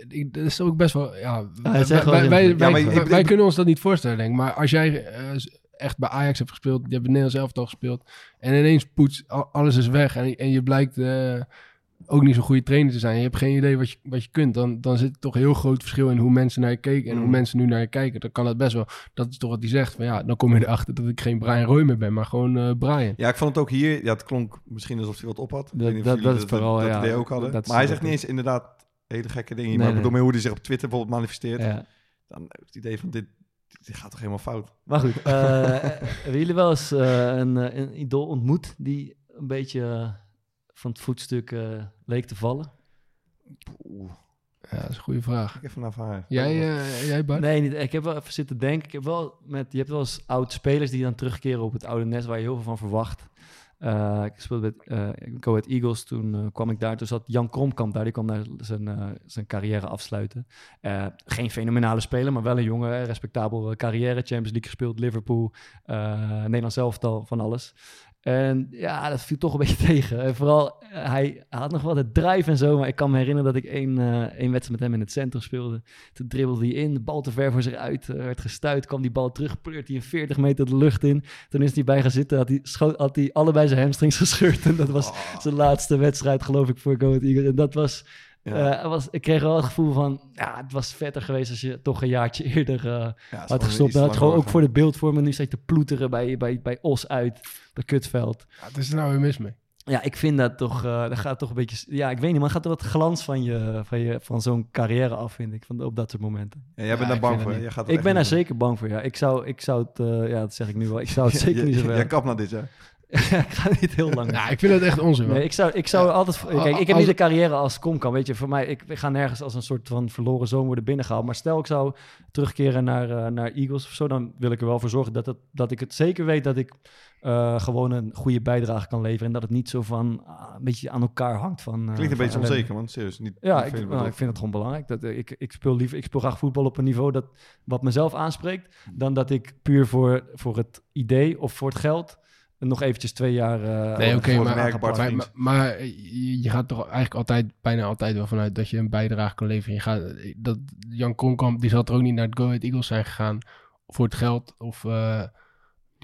ik, dat is ook best wel... Ja, wij, zegt wel wij, Ja, maar kunnen ons dat niet voorstellen, denk ik. Maar als jij eh, echt bij Ajax hebt gespeeld, je hebt het Nederlands elftal gespeeld... en ineens poets, al- alles is weg en, en je blijkt eh, ook niet zo'n goede trainer te zijn... je hebt geen idee wat je, wat je kunt... Dan, dan zit er toch een heel groot verschil in hoe mensen naar je keken... en hoe Mm. mensen nu naar je kijken. Dan kan het best wel... Dat is toch wat hij zegt. Van ja, dan kom je erachter dat ik geen Brian Roy meer ben, maar gewoon eh, Brian. Ja, ik vond het ook hier, ja, het klonk misschien alsof hij wat op had. Dat- jullie dat is vooral, dat ja, idee ook hadden. dat maar hij dat zegt niet eens inderdaad hele gekke dingen. Nee, maar ik nee. bedoel meer hoe hij zich op Twitter bijvoorbeeld manifesteert. Ja. Dan heb ik het idee van dit, dit gaat toch helemaal fout. Maar goed, eh, hebben jullie wel eens eh, een, een idool ontmoet die een beetje van het voetstuk eh, leek te vallen? Ja, dat is een goede vraag. ik even naar haar. Jij, eh, jij Bart? Nee, niet, ik heb wel even zitten denken. Ik heb wel met, je hebt wel eens oud-spelers die dan terugkeren op het oude nest waar je heel veel van verwacht. Eh, ik speelde met eh Go Ahead Eagles, toen kwam ik daar. Toen zat Jan Kromkamp daar, die kwam daar zijn, eh, zijn carrière afsluiten. Eh, geen fenomenale speler, maar wel een jonge, respectabel eh, carrière. Champions League gespeeld, Liverpool, eh Nederlands elftal, van alles. En ja, dat viel toch een beetje tegen. En vooral, eh, hij had nog wel de drive en zo. Maar ik kan me herinneren dat ik één, één wedstrijd met hem in het centrum speelde. Toen dribbelde hij in, de bal te ver voor zich uit, eh, werd gestuit, kwam die bal terug, pleurt hij een 40 meter de lucht in. Toen is hij bij gaan zitten, had hij, had hij allebei zijn hamstrings gescheurd. En dat was Oh. zijn laatste wedstrijd, geloof ik, voor Go Eagles. En dat was, Ja. eh, was, ik kreeg wel het gevoel van, ja, het was vetter geweest als je toch een jaartje eerder eh, Ja, het had gewoon gestopt. Dan had gewoon ook voor de beeldvorming nu steeds te ploeteren bij, bij, bij Os uit, bij Kutveld. Ja, wat is er nou weer mis mee? Ja, ik vind dat toch, eh dat gaat toch een beetje, ja, ik weet niet, maar gaat toch wat glans van, je, van, je, van zo'n carrière af, vind ik, van, op dat soort momenten. Ja, jij bent Ja, daar bang voor. het. Jij gaat het Ik ben daar zeker bang voor, ja. Ik zou, ik zou het, eh, ja, dat zeg ik nu wel, ik zou het zeker Je- niet zo je-. Jij kapt naar dit, hè? ik ga niet heel lang. Ja, ik vind het echt onzin. man. Nee, ik zou, ik zou altijd... Kijk, ik heb als- niet de carrière als kom kan. Weet je, voor mij... Ik, ik ga nergens als een soort van verloren zoon worden binnengehaald. Maar stel ik zou terugkeren naar, eh, naar Eagles of zo... dan wil ik er wel voor zorgen dat, het, dat ik het zeker weet... dat ik eh, gewoon een goede bijdrage kan leveren. En dat het niet zo van... ah, een beetje aan elkaar hangt van... eh, Klinkt een van beetje onzeker, man. Serieus. Niet, Ja, niet ik, veel nou, ik vind het gewoon belangrijk. Dat, ik, ik, speel liever, ik speel graag voetbal op een niveau dat, wat mezelf aanspreekt... dan dat ik puur voor, voor het idee of voor het geld... nog eventjes twee jaar... eh, Nee, oké, voor maar, maar, maar, maar je gaat toch eigenlijk altijd, bijna altijd wel vanuit dat je een bijdrage kan leveren. Je gaat, dat, Jan Kronkamp, die zal er ook niet naar het Go Ahead Eagles zijn gegaan voor het geld. Of eh,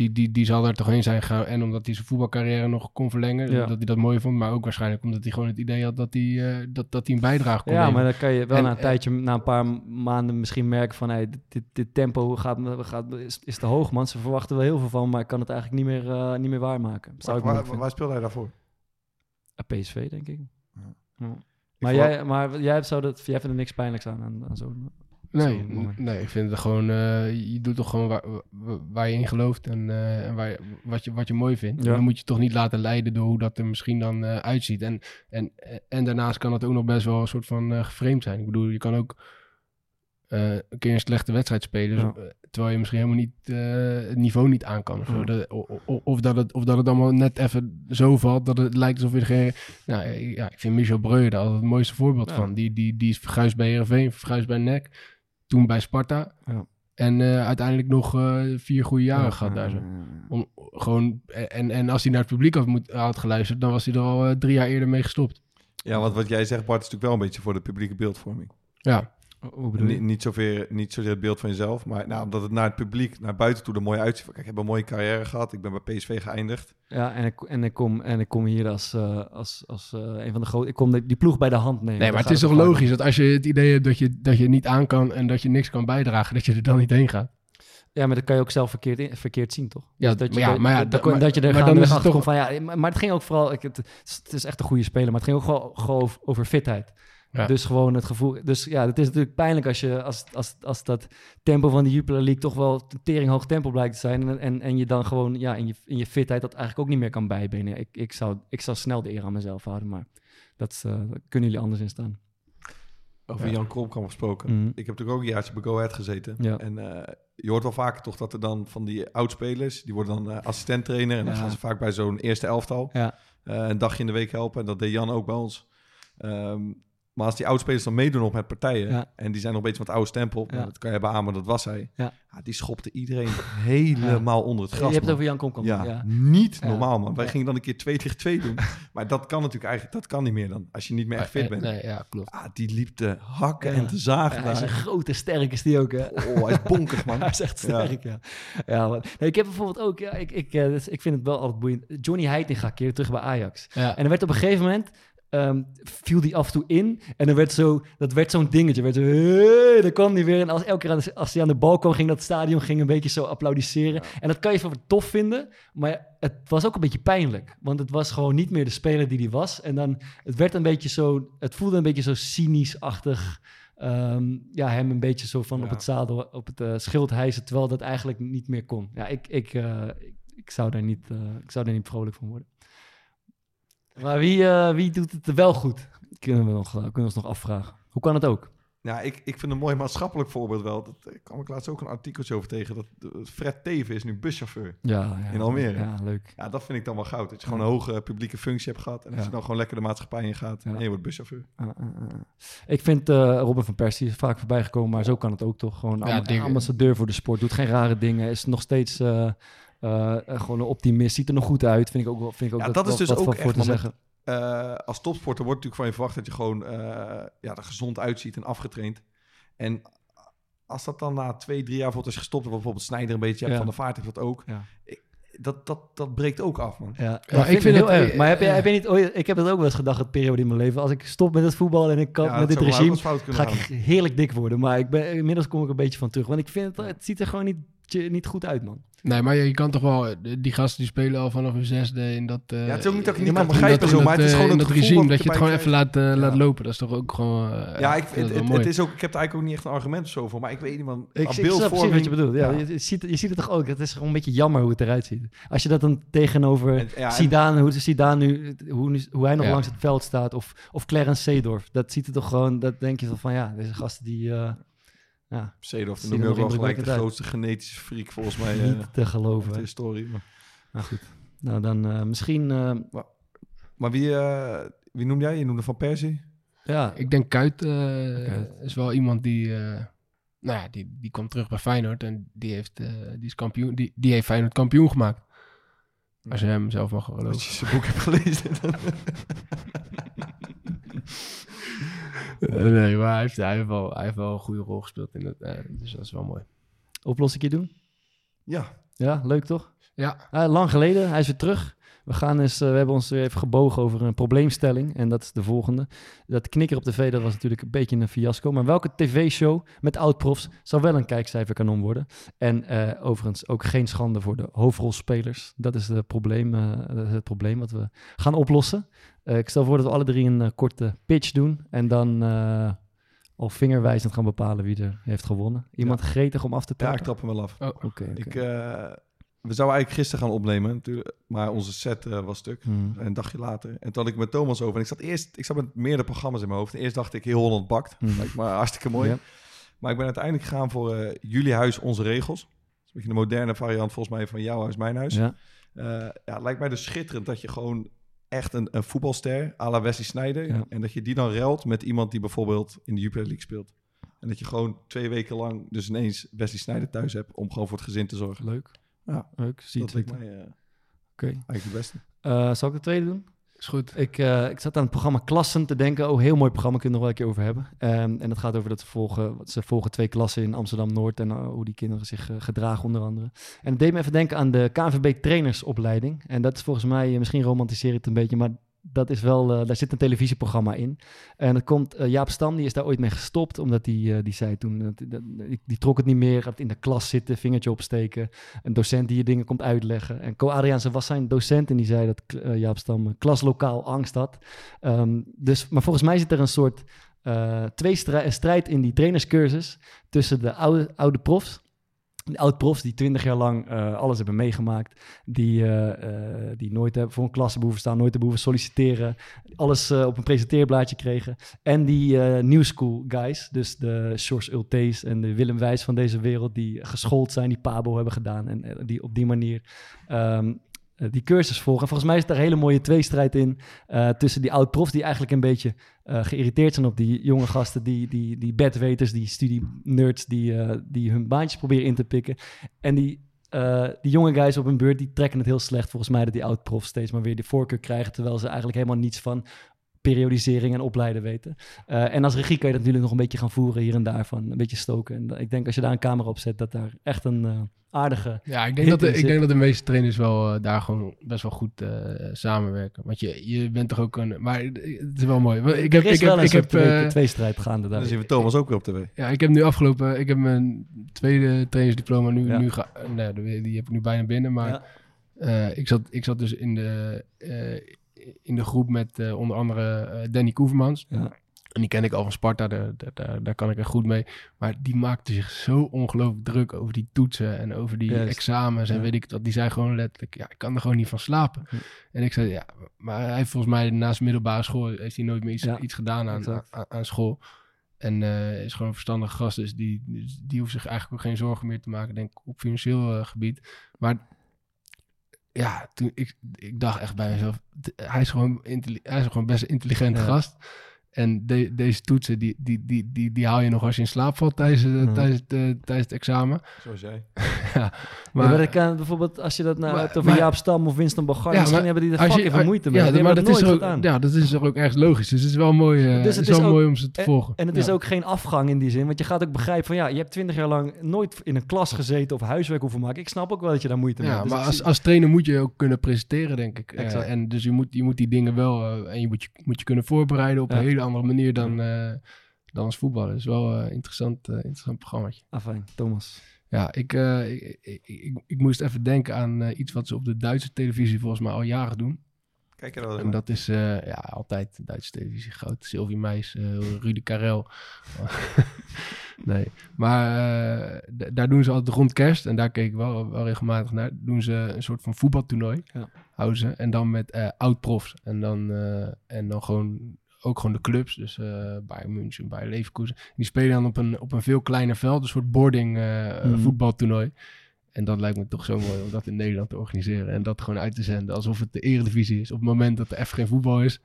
die, die, die zal er toch heen zijn gegaan. En omdat hij zijn voetbalcarrière nog kon verlengen, Ja. dat hij dat mooi vond. Maar ook waarschijnlijk omdat hij gewoon het idee had dat hij, eh, dat, dat hij een bijdrage kon Ja, maar dan kan je wel En, na een tijdje, na een paar maanden misschien merken van... Hey, dit, dit, dit tempo gaat, gaat, is, is te hoog, man. Ze verwachten wel heel veel van, maar ik kan het eigenlijk niet meer, eh, niet meer waarmaken. Zou ik waar, waar, waar speelde hij daarvoor? Eh, PSV, denk ik. Ja. Ja. Maar, jij, maar jij, zou dat, jij vindt er niks pijnlijks aan, aan, aan zo'n... Nee, nee, ik vind het gewoon... eh, je doet toch gewoon waar, waar- je in gelooft en, eh, en waar, wat, je, wat je mooi vindt. Ja. Dan moet je toch niet laten leiden door hoe dat er misschien dan eh, uitziet. En, en, en daarnaast kan het ook nog best wel een soort van geframed zijn. Ik bedoel, je kan ook een keer een slechte wedstrijd spelen... Ja. terwijl je misschien helemaal niet het niveau niet aan kan. Of. Ja. Dat- of, dat het, of dat het allemaal net even zo valt dat het lijkt alsof je. Nou, ja, ik vind Michel Breuer daar altijd het mooiste voorbeeld van. Die, die, die is verguisd bij Heerenveen, verguisd bij NEC toen bij Sparta. Ja. En eh, uiteindelijk nog eh, vier goede jaren Ja, gehad daar zo. ja, Om, gewoon, en, en als hij naar het publiek had, moet, had geluisterd, dan was hij er al eh, drie jaar eerder mee gestopt. Ja, want wat jij zegt, Bart, is natuurlijk wel een beetje voor de publieke beeldvorming. Ja, Hoe bedoel je? Niet, niet, zozeer, niet zozeer het beeld van jezelf, maar nou, omdat het naar het publiek, naar buiten toe er mooi uitziet. Kijk, ik heb een mooie carrière gehad, ik ben bij PSV geëindigd. Ja, en ik, en ik, kom, en ik kom hier als, eh, als, als eh, een van de grote... Ik kom de- die ploeg bij de hand nemen. nee, maar het is toch logisch dat als je het idee hebt dat je, dat je niet aan kan en dat je niks kan bijdragen, dat je er dan niet heen gaat. Ja, maar dat kan je ook zelf verkeerd, in- verkeerd zien, toch? Ja, Dus dat je, maar ja, dat, maar ja, dat, dat- dat, maar- dat je er maar dan is het achter toch- komt van ja, maar, het ging ook vooral, ik, het, het is echt een goede speler, maar het ging ook gewoon, over fitheid. Ja. Dus gewoon het gevoel, dus ja, het is natuurlijk pijnlijk als je, als, als, als dat tempo van de Jupiler League toch wel een tering hoog tempo blijkt te zijn en, en, en je dan gewoon, ja, in je, in je fitheid dat eigenlijk ook niet meer kan bijbenen. Ik, ik, zou, ik zou snel de eer aan mezelf houden, maar dat, eh, daar kunnen jullie anders in staan. Over Ja. Jan Kromkamp gesproken. Mhm. Ik heb natuurlijk ook een jaartje bij Go Ahead gezeten. Ja. En eh, je hoort wel vaker toch dat er dan van die oudspelers... die worden dan eh assistent-trainer... en dan Ja. gaan ze vaak bij zo'n eerste elftal... Ja. eh, een dagje in de week helpen. En dat deed Jan ook bij ons. Ehm, maar als die oudspelers dan meedoen op met partijen... Ja. en die zijn nog een beetje met oude stempel... Ja. dat kan je beamen, dat was hij. Ja. die schopte iedereen helemaal onder het Je gras. hebt het man. over Jan Komkamp. Ja, ja. niet Ja. normaal, man. Wij Ja. gingen dan een keer twee tegen twee doen. maar dat kan natuurlijk eigenlijk dat kan niet meer dan. Als je niet meer echt fit Eh, bent. Nee, ja, klopt. Ah, die liep te hakken Ja. en te zagen. Ja, hij is een grote sterk is die ook, hè? Oh, hij is bonkig, man. Hij is echt sterk, ja. ja. Nee, ik heb bijvoorbeeld ook, ja, ik, ik, eh, dus ik vind het wel altijd boeiend. Johnny Heitinga keerde terug bij Ajax. Ja. En er werd op een gegeven moment, ehm, viel die af en toe in. En dan werd zo, dat werd zo'n dingetje. Werd zo, hey, dan kwam hij weer. En als, elke keer als hij aan de bal kwam, ging dat stadion ging een beetje zo applaudisseren. En dat kan je van tof vinden. Maar het was ook een beetje pijnlijk. Want het was gewoon niet meer de speler die hij was. En dan, het werd een beetje zo, het voelde een beetje zo cynisch-achtig. Ehm, ja, hem een beetje zo van Ja. op het zadel, op het eh, schild hijsen, terwijl dat eigenlijk niet meer kon. Ja, ik, ik, eh, ik, ik zou daar niet, eh, ik zou daar niet vrolijk van worden. Maar wie, eh, wie doet het wel goed? Kunnen we, nog, eh, kunnen we ons nog afvragen. Hoe kan het ook? Ja, ik, ik vind een mooi maatschappelijk voorbeeld wel. Dat daar kwam ik laatst ook een artikeltje over tegen. Dat eh, Fred Teven is nu buschauffeur. Ja, ja, In Almere. Ja, leuk. Ja, dat vind ik dan wel goud. Dat je gewoon een hoge publieke functie hebt gehad. En dat Ja. je dan gewoon lekker de maatschappij in gaat. Ja. En je wordt buschauffeur. Uh, uh, uh. Ik vind eh, Robin van Persie is vaak voorbij gekomen, maar zo kan het ook toch. Gewoon ambassadeur voor de sport, doet geen rare dingen, is nog steeds eh, eh, eh, gewoon een optimist, ziet er nog goed uit. Vind ik ook, wel- vind ik ook Ja, dat, dat is dus wat ook voor echt, te zeggen. Eh, als topsporter wordt natuurlijk van je verwacht dat je gewoon eh, ja, er gezond uitziet en afgetraind. En als dat dan na twee, drie jaar bijvoorbeeld is gestopt, wat bijvoorbeeld Snijder een beetje hebt, Ja. Van de Vaart heeft dat ook. Ja. Dat, dat, dat breekt ook af, man. Ja, Ja, maar ik ik vind, vind het heel het- erg. Maar heb je, heb je niet ik heb dat ook wel eens gedacht, het periode in mijn leven. Als ik stop met het voetbal en ik kan Ja, met dit regime, ga ik gaan. heerlijk dik worden. Maar ik ben, inmiddels kom ik een beetje van terug. Want ik vind het, het ziet er gewoon niet, niet goed uit, man. Nee, maar je, je kan toch wel... Die gasten die spelen al vanaf hun zesde in dat... eh, Ja, het is ook niet dat ik niet kan begrijpen zo, maar het is eh, gewoon in het dat gevoel regime dat je het gewoon even laat, eh, laat Ja. lopen. Dat is toch ook gewoon... eh, Ja, ik, vind het, het, het is ook, ik heb er eigenlijk ook niet echt een argument of zo voor. Maar ik weet niet, man. Ik, ik snap precies wat je bedoelt. Ja, Ja. Je, je ziet, je ziet het toch ook. Het is gewoon een beetje jammer hoe het eruit ziet. Als je dat dan tegenover En- ja, en- Zidane, hoe Zidane nu, hoe, nu- hoe hij nog Ja. langs het veld staat, of, of Clarence Seedorf, dat ziet er toch gewoon, dat denk je van, van ja, deze gasten die, eh, ja, Seedorf, Zien dan noem je ook nog wel gelijk de uit. grootste genetische freak volgens mij eh, niet te uit geloven. de historie. Maar, Nou goed, nou dan eh, misschien, eh, maar wie, eh, wie noem jij? Je noemde Van Persie? ja, Ik denk Kuit, eh, Kuyt. is wel iemand die... eh, nou ja, die, die kwam terug bij Feyenoord en die heeft, eh, die is kampioen, die, die heeft Feyenoord kampioen gemaakt. Als je hem zelf mag geloven. Als je zijn boek hebt gelezen. Nee, maar hij heeft, hij, heeft wel, hij heeft wel een goede rol gespeeld in het. eh, dus dat is wel mooi. oplossingje doen. ja, Ja, leuk toch? Ja, lang geleden, hij is weer terug. We, gaan eens, eh, we hebben ons weer even gebogen over een probleemstelling. En dat is de volgende. Dat knikker op tv, dat was natuurlijk een beetje een fiasco. Maar welke tv-show met oud-profs zou wel een kijkcijferkanon worden? En eh, overigens ook geen schande voor de hoofdrolspelers. Dat is, de probleem, eh, dat is het probleem wat we gaan oplossen. Eh, ik stel voor dat we alle drie een eh, korte pitch doen. En dan eh, al vingerwijzend gaan bepalen wie er heeft gewonnen. Iemand gretig om af te ja, ik trappen? trap hem wel af. oh, Oké. Ik, eh, we zouden eigenlijk gisteren gaan opnemen, natuurlijk, maar onze set was stuk. Hmm. Een dagje later. En toen had ik met Thomas over. En ik zat eerst, ik zat met meerdere programma's in mijn hoofd. En eerst dacht ik, heel Holland bakt. Hmm. Lijkt me hartstikke mooi. Ja. Maar ik ben uiteindelijk gegaan voor eh, Jullie Huis, Onze Regels. Dat is een beetje de moderne variant volgens mij van Jouw Huis, Mijn Huis. Ja. Eh, ja, het lijkt mij dus schitterend dat je gewoon echt een, een voetbalster, à la Wesley Sneijder. Ja. En dat je die dan ruilt met iemand die bijvoorbeeld in de Jupiler League speelt. En dat je gewoon twee weken lang dus ineens Wesley Sneijder thuis hebt om gewoon voor het gezin te zorgen. Leuk. Ja. Leuk. Zie dat lijkt mij eh, Oké. eigenlijk het beste. Eh, zal ik de tweede doen? Is goed. Ik, eh, ik zat aan het programma Klassen te denken. Oh, heel mooi programma, kunnen we nog wel een keer over hebben. Ehm, en het gaat over dat ze volgen, ze volgen twee klassen in Amsterdam-Noord... en eh, hoe die kinderen zich eh, gedragen onder andere. En het deed me even denken aan de KNVB trainersopleiding. En dat is volgens mij, misschien romantiseer ik het een beetje... maar dat is wel, eh, daar zit een televisieprogramma in. En het komt, eh, Jaap Stam, die is daar ooit mee gestopt... omdat die, eh, die zei toen, dat, dat- die, die trok het niet meer... gaat in de klas zitten, vingertje opsteken... een docent die je dingen komt uitleggen. En Co Adriaanse was zijn docent en die zei dat Jaap Stam klaslokaal angst had. Ehm, dus, maar volgens mij zit er een soort twee strijd in die trainerscursus tussen de oude, oude profs oud-profs die twintig jaar lang eh, alles hebben meegemaakt. Die, eh, eh, die nooit hebben voor een klasse behoeven staan, nooit hebben hoeven solliciteren. Alles op een presenteerblaadje kregen. En die new school guys, dus de Sjors Ultees en de Willem Wijs van deze wereld, die geschoold zijn, die Pabo hebben gedaan. En die op die manier ehm, eh, die cursus volgen. En volgens mij is daar een hele mooie tweestrijd in eh, tussen die oud-profs die eigenlijk een beetje eh, geïrriteerd zijn op die jonge gasten, die, die, die bedweters, die studie-nerds die, eh, die hun baantjes proberen in te pikken. En die, eh, die jonge guys op hun beurt, die trekken het heel slecht volgens mij dat die oud-profs steeds maar weer de voorkeur krijgen, terwijl ze eigenlijk helemaal niets van periodisering en opleiden weten. Eh, en als regie kan je dat natuurlijk nog een beetje gaan voeren hier en daar van een beetje stoken. En ik denk als je daar een camera op zet, dat daar echt een eh, aardige Ja, ik denk, dat de, ik denk dat de meeste trainers wel eh, daar gewoon best wel goed eh, samenwerken. Want je, je bent toch ook een... Maar het is wel mooi. Ik heb, er is ik heb, ik soort heb, twee- eh, tweestrijd gaande daar. Dan zien we Thomas ook weer op tv. ja, ik heb nu afgelopen... Ik heb mijn tweede trainersdiploma nu... Ja. nu ga, nee, die- die heb ik nu bijna binnen. Maar Ja. eh, ik, zat, ik zat dus in de, eh, in de groep met eh, onder andere eh, Danny Koevermans. Ja. En die ken ik al van Sparta, daar, daar, daar, kan ik er goed mee. Maar die maakte zich zo ongelooflijk druk over die toetsen en over die examens en weet ik wat. Die zei gewoon letterlijk, ja, ik kan er gewoon niet van slapen. Ja. En ik zei, ja, maar hij heeft volgens mij naast middelbare school heeft hij nooit meer iets, Ja, iets gedaan aan, aan, aan school. En eh, is gewoon een verstandige gast, dus die, dus die hoeft zich eigenlijk ook geen zorgen meer te maken, denk ik, op financieel gebied. Maar ja, toen, ik, ik dacht echt bij mezelf, hij is gewoon, intelli- hij is gewoon best een intelligente Ja. gast. En de- deze toetsen, die, die, die, die, die haal je nog als je in slaap valt tijdens, eh, Ja. tijdens, het, eh, tijdens het examen. Zoals jij. ja, Maar, dat kan bijvoorbeeld, als je dat nou Maar- hebt over maar- Jaap Stam of Winston Bogarde, Ja, misschien maar hebben die er fucking veel moeite mee. Ja, maar dat is, ook, ja, dat is er ook ergens logisch. Dus het is wel mooi, eh, Dus het het is wel ook- mooi om ze te en- volgen. En het Ja. is ook geen afgang in die zin, want je gaat ook begrijpen van ja, je hebt twintig jaar lang nooit in een klas gezeten of huiswerk hoeven maken. Ik snap ook wel dat je daar moeite mee Ja, hebt. Dus maar als, als trainer moet je ook kunnen presenteren, denk ik. Eh, en dus je moet, je moet die dingen wel... eh, en je moet je, moet je kunnen voorbereiden op Ja. een hele andere manier dan, eh, dan als voetballer. Dat is wel een interessant, eh, interessant programmaatje. Afijn, Thomas. Ja, ik, eh, ik, ik, ik, ik moest even denken aan eh, iets wat ze op de Duitse televisie volgens mij al jaren doen. Kijk er wel eens En dat is eh, ja, altijd Duitse televisie goud. Sylvie Meis, eh Rudy Karel. nee, maar eh, daar doen ze altijd rond kerst. En daar keek ik wel, wel regelmatig naar. Doen ze een soort van voetbaltoernooi. Ja. Houden ze. En dan met eh oud-profs. En dan, eh, en dan gewoon ook gewoon de clubs. Dus eh Bayern München, Bayern Leverkusen. Die spelen dan op een, op een veel kleiner veld. Een soort boarding eh, Mhm. voetbaltoernooi. En dat lijkt me toch zo mooi om dat in Nederland te organiseren. En dat gewoon uit te zenden alsof het de eredivisie is. Op het moment dat er even geen voetbal is.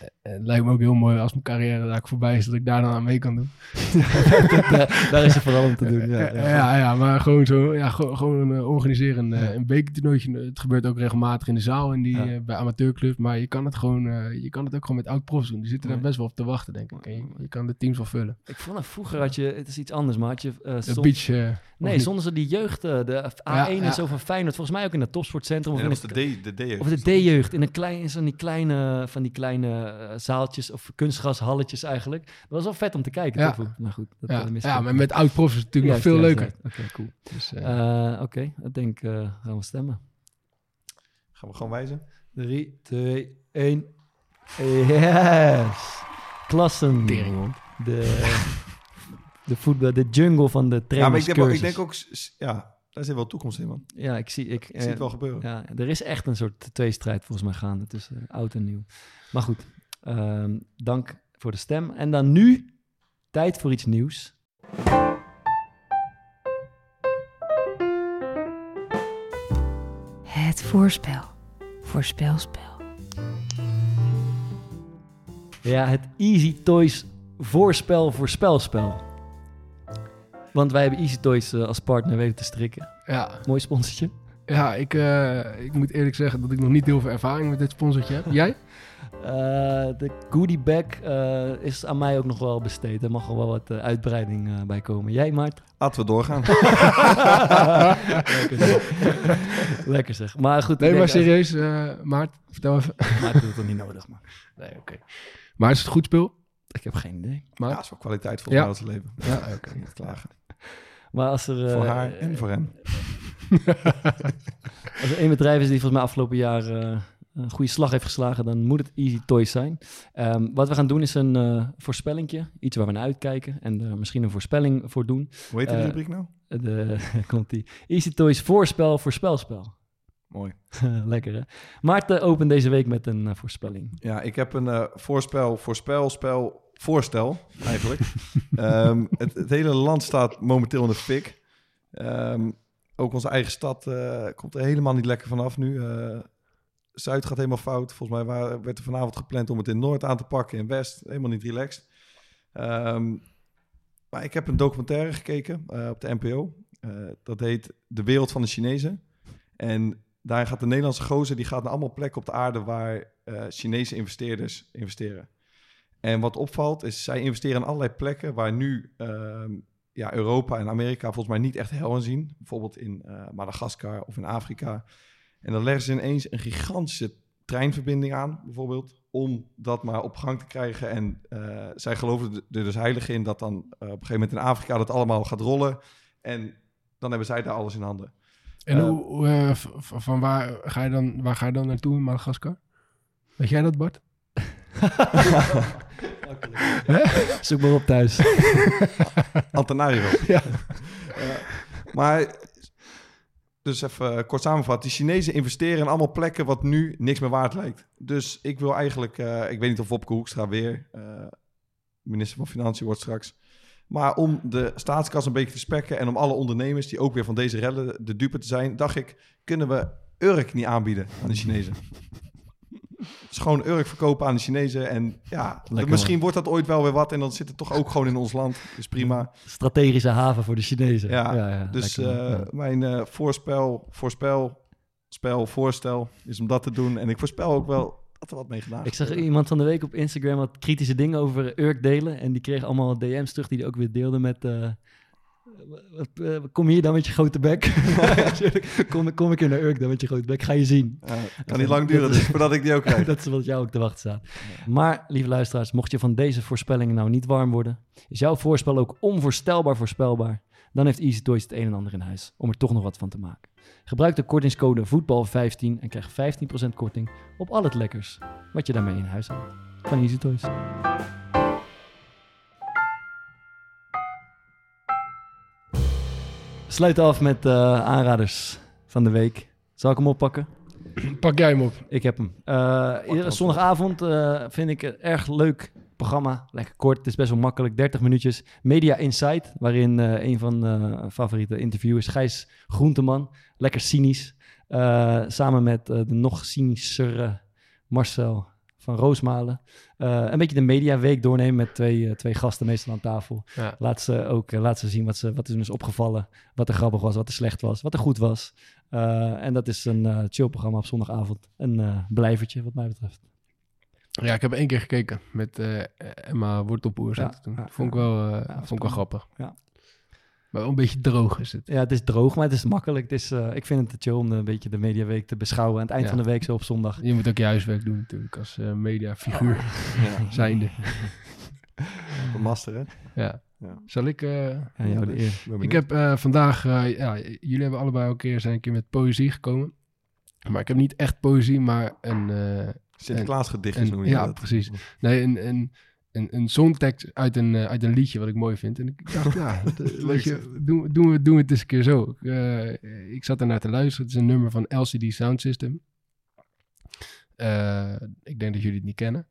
Eh, Het lijkt me ook heel mooi als mijn carrière daar voorbij is. Dat ik daar dan aan mee kan doen. daar, daar is het vooral om te doen. Ja, Ja, ja. ja, ja, maar gewoon zo. Ja, gewoon, gewoon eh, organiseren een, eh, een bekertoernooitje. Het gebeurt ook regelmatig in de zaal in die, Ja. bij amateurclubs. Maar je kan het gewoon, je kan het ook gewoon met oud-profs doen. Die zitten daar Ja. best wel op te wachten, denk ik. En je, je kan de teams wel vullen. Ik vond dat vroeger had je, het is iets anders, maar had je eh, De beach. Nee, zonder ze die jeugd, de A1 Ja, en ja. zo van Feyenoord, volgens mij ook in het topsportcentrum of, Ja, in de D, de D. of de D-jeugd, in een klein, in zo'n die kleine, van die kleine eh, zaaltjes of kunstgrashalletjes eigenlijk. Dat was wel vet om te kijken, Ja. toch? Maar goed, dat ja, ja, maar met oud-profs is het natuurlijk nog veel leuker. Oké, cool. Dus, eh, Eh, Oké, ik denk, eh, gaan we stemmen. Gaan we gewoon wijzen? 3, 2, 1. Yes! Klassen. De, de voetbal, de jungle van de Ja, maar ik trainerscursus. denk, ook, ik denk ook, ja, daar zit wel toekomst in, man. Ja, ik zie... Ik, Ik zie eh, het wel gebeuren. Ja, er is echt een soort tweestrijd volgens mij gaande tussen eh, oud en nieuw. Maar goed, ehm, dank voor de stem. En dan nu, tijd voor iets nieuws. Het voorspel. Voorspelspel. Ja, het Easy Toys voorspel voorspelspel. Want wij hebben Easy Toys eh, als partner weten te strikken. ja, Mooi sponsortje. ja ik, eh, ik moet eerlijk zeggen dat ik nog niet heel veel ervaring met dit sponsortje heb. Jij? Eh, de goodie bag eh, is aan mij ook nog wel besteed. Er mag er wel wat eh, uitbreiding eh, bij komen. Jij, Maart? Laten we doorgaan. Lekker zeg. Lekker zeg. Maar goed. Nee, maar serieus, eh Maart, vertel even. Maart doet het niet nodig, man. Nee, oké. Maar is het goed spul? Ik heb geen idee. Maar, Ja, ja, is wel kwaliteit volgens Ja. leven. oké. Niet klagen. Maar als er... eh, voor haar en voor hem. Als er één bedrijf is die volgens mij afgelopen jaar eh, een goede slag heeft geslagen, dan moet het Easy Toys zijn. Ehm, wat we gaan doen is een eh voorspellingje. Iets waar we naar uitkijken en er misschien een voorspelling voor doen. Hoe heet Eh, rubriek nou? De, komt die. Easy Toys voorspel, voorspelspel. Mooi. Lekker hè? Maarten opent deze week met een eh, voorspelling. Ja, ik heb een eh, voorspel, voorspel, spel, voorstel eigenlijk. Ehm, het, het hele land staat momenteel in de fik. Ehm, ook onze eigen stad eh, komt er helemaal niet lekker vanaf nu. Eh, Zuid gaat helemaal fout. Volgens mij wa- werd er vanavond gepland om het in Noord aan te pakken, in West. Helemaal niet relaxed. Ehm, maar ik heb een documentaire gekeken eh, op de NPO. Dat heet De Wereld van de Chinezen. En daar gaat de Nederlandse gozer, die gaat naar allemaal plekken op de aarde waar Chinese investeerders investeren. En wat opvalt is, zij investeren in allerlei plekken waar nu ehm, ja, Europa en Amerika volgens mij niet echt hel aan zien. Bijvoorbeeld in eh, Madagaskar of in Afrika. En dan leggen ze ineens een gigantische treinverbinding aan, bijvoorbeeld, om dat maar op gang te krijgen. En eh, zij geloven er dus heilig in dat dan eh, op een gegeven moment in Afrika dat allemaal gaat rollen. En dan hebben zij daar alles in handen. En hoe, eh, van waar ga, je dan, waar ga je dan naartoe in Madagaskar? Weet jij dat, Bart? Zoek maar op thuis. Antananarivo. Ja. Maar, dus even kort samenvat. Die Chinezen investeren in allemaal plekken wat nu niks meer waard lijkt. Dus ik wil eigenlijk, eh, ik weet niet of Wopke Hoekstra weer eh, minister van Financiën wordt straks. Maar om de staatskas een beetje te spekken en om alle ondernemers die ook weer van deze rellen de dupe te zijn, dacht ik, kunnen we Urk niet aanbieden aan de Chinezen. Dus gewoon Urk verkopen aan de Chinezen. En ja, Lekker, misschien man. wordt dat ooit wel weer wat. En dan zit het toch ook gewoon in ons land. Dus prima. Strategische haven voor de Chinezen. Ja, dus lekker, man. eh, Ja. mijn eh, voorspel, voorspel, spel, voorstel is om dat te doen. En ik voorspel ook wel dat er wat mee gedaan Ik zag iemand van de week op Instagram wat kritische dingen over Urk delen. En die kreeg allemaal DM's terug die hij ook weer deelde met... eh, kom hier dan met je grote bek. kom, kom ik hier naar Urk dan met je grote bek. Ga je zien. Kan niet lang duren, dus voordat ik die ook krijg. dat is wat jou ook te wachten staat. Maar, lieve luisteraars, mocht je van deze voorspellingen nou niet warm worden... is jouw voorspel ook onvoorstelbaar voorspelbaar... dan heeft Easy Toys het een en ander in huis om er toch nog wat van te maken. Gebruik de kortingscode voetbal15 en krijg 15% korting op al het lekkers... wat je daarmee in huis haalt. Van Easy Toys. Sluiten af met eh, aanraders van de week. Zal ik hem oppakken? Pak jij hem op. Ik heb hem. Eh, iedere zondagavond eh, vind ik een erg leuk programma. Lekker kort, het is best wel makkelijk. 30 minuutjes. Media Insight, waarin eh, een van eh favoriete interviewers, Gijs Groenteman, lekker cynisch. eh, samen met eh, de nog cynischere Marcel van Roosmalen. eh, een beetje de mediaweek doornemen met twee, eh, twee gasten meestal aan tafel. Ja. Laat ze ook eh, laat ze zien wat, ze, wat er is opgevallen. Wat er grappig was, wat er slecht was, wat er goed was. En dat is een chill programma op zondagavond. Een blijvertje wat mij betreft. Ja, ik heb één keer gekeken met Emma Wortelboer. Ja, Ja, vond ik wel, vond ik wel grappig. Ja. Maar wel een beetje droog is het. Ja, het is droog, maar het is makkelijk. Het is, eh, ik vind het chill om een beetje de mediaweek te beschouwen. Aan het eind Ja. van de week, zo op zondag. Je moet ook je huiswerk doen natuurlijk als eh, mediafiguur Ja. zijnde. Een master, hè? Ja. Ja. Zal ik... eh, Aan jou de eer. Ik heb eh, vandaag... ja, jullie hebben allebei al een keer, zijn een keer met poëzie gekomen. Maar ik heb niet echt poëzie, maar een... eh, Sinterklaasgedichtjes een- noem je ja, dat. precies. Nee, een, een, een, een songtekst uit een, eh, uit een liedje wat ik mooi vind. En ik dacht, ja, eh, weet je, doen, doen, we, doen we het eens een keer zo. Ik, eh, ik zat ernaar te luisteren. Het is een nummer van LCD Sound System. Ik denk dat jullie het niet kennen.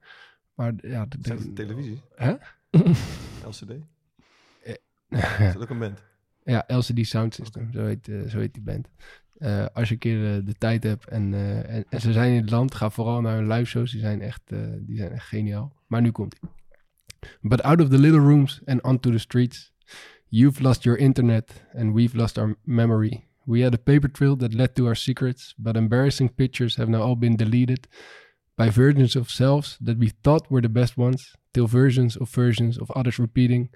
Maar ja, het televisie? Hè? LCD? Eh, Is dat ook een band? Ja, LCD Sound System, zo, heet, zo heet die band. Als je een keer de tijd hebt en, en, en ze zijn in het land, ga vooral naar hun live shows. Die zijn echt, die zijn echt geniaal. Maar nu komt ie. But out of the little rooms and onto the streets, you've lost your internet and we've lost our memory. We had a paper trail that led to our secrets, but embarrassing pictures have now all been deleted by versions of selves that we thought were the best ones, till versions of versions of others repeating,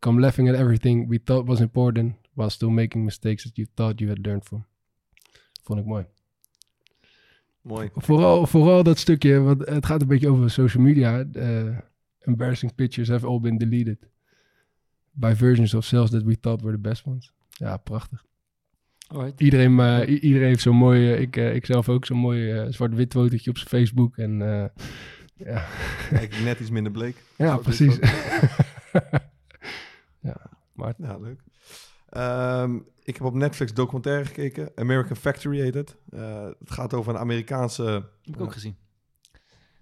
come laughing at everything we thought was important, while still making mistakes that you thought you had learned from. Vond ik mooi. Mooi. Vooral, vooral dat stukje, want het gaat een beetje over social media. eh, embarrassing pictures have all been deleted. By versions of selves that we thought were the best ones. Ja, prachtig. Alright. Iedereen, eh, i- iedereen heeft zo'n mooi, eh, ik, eh, ik zelf ook, zo'n mooi eh, zwart-wit fotootje op zijn Facebook. En eh, ja. Kijk, net iets minder bleek. Ja, precies. ja, maar Ja, leuk. Ehm, ik heb op Netflix documentaire gekeken. American Factory heet het. Eh, het gaat over een Amerikaanse... Heb ik ook gezien.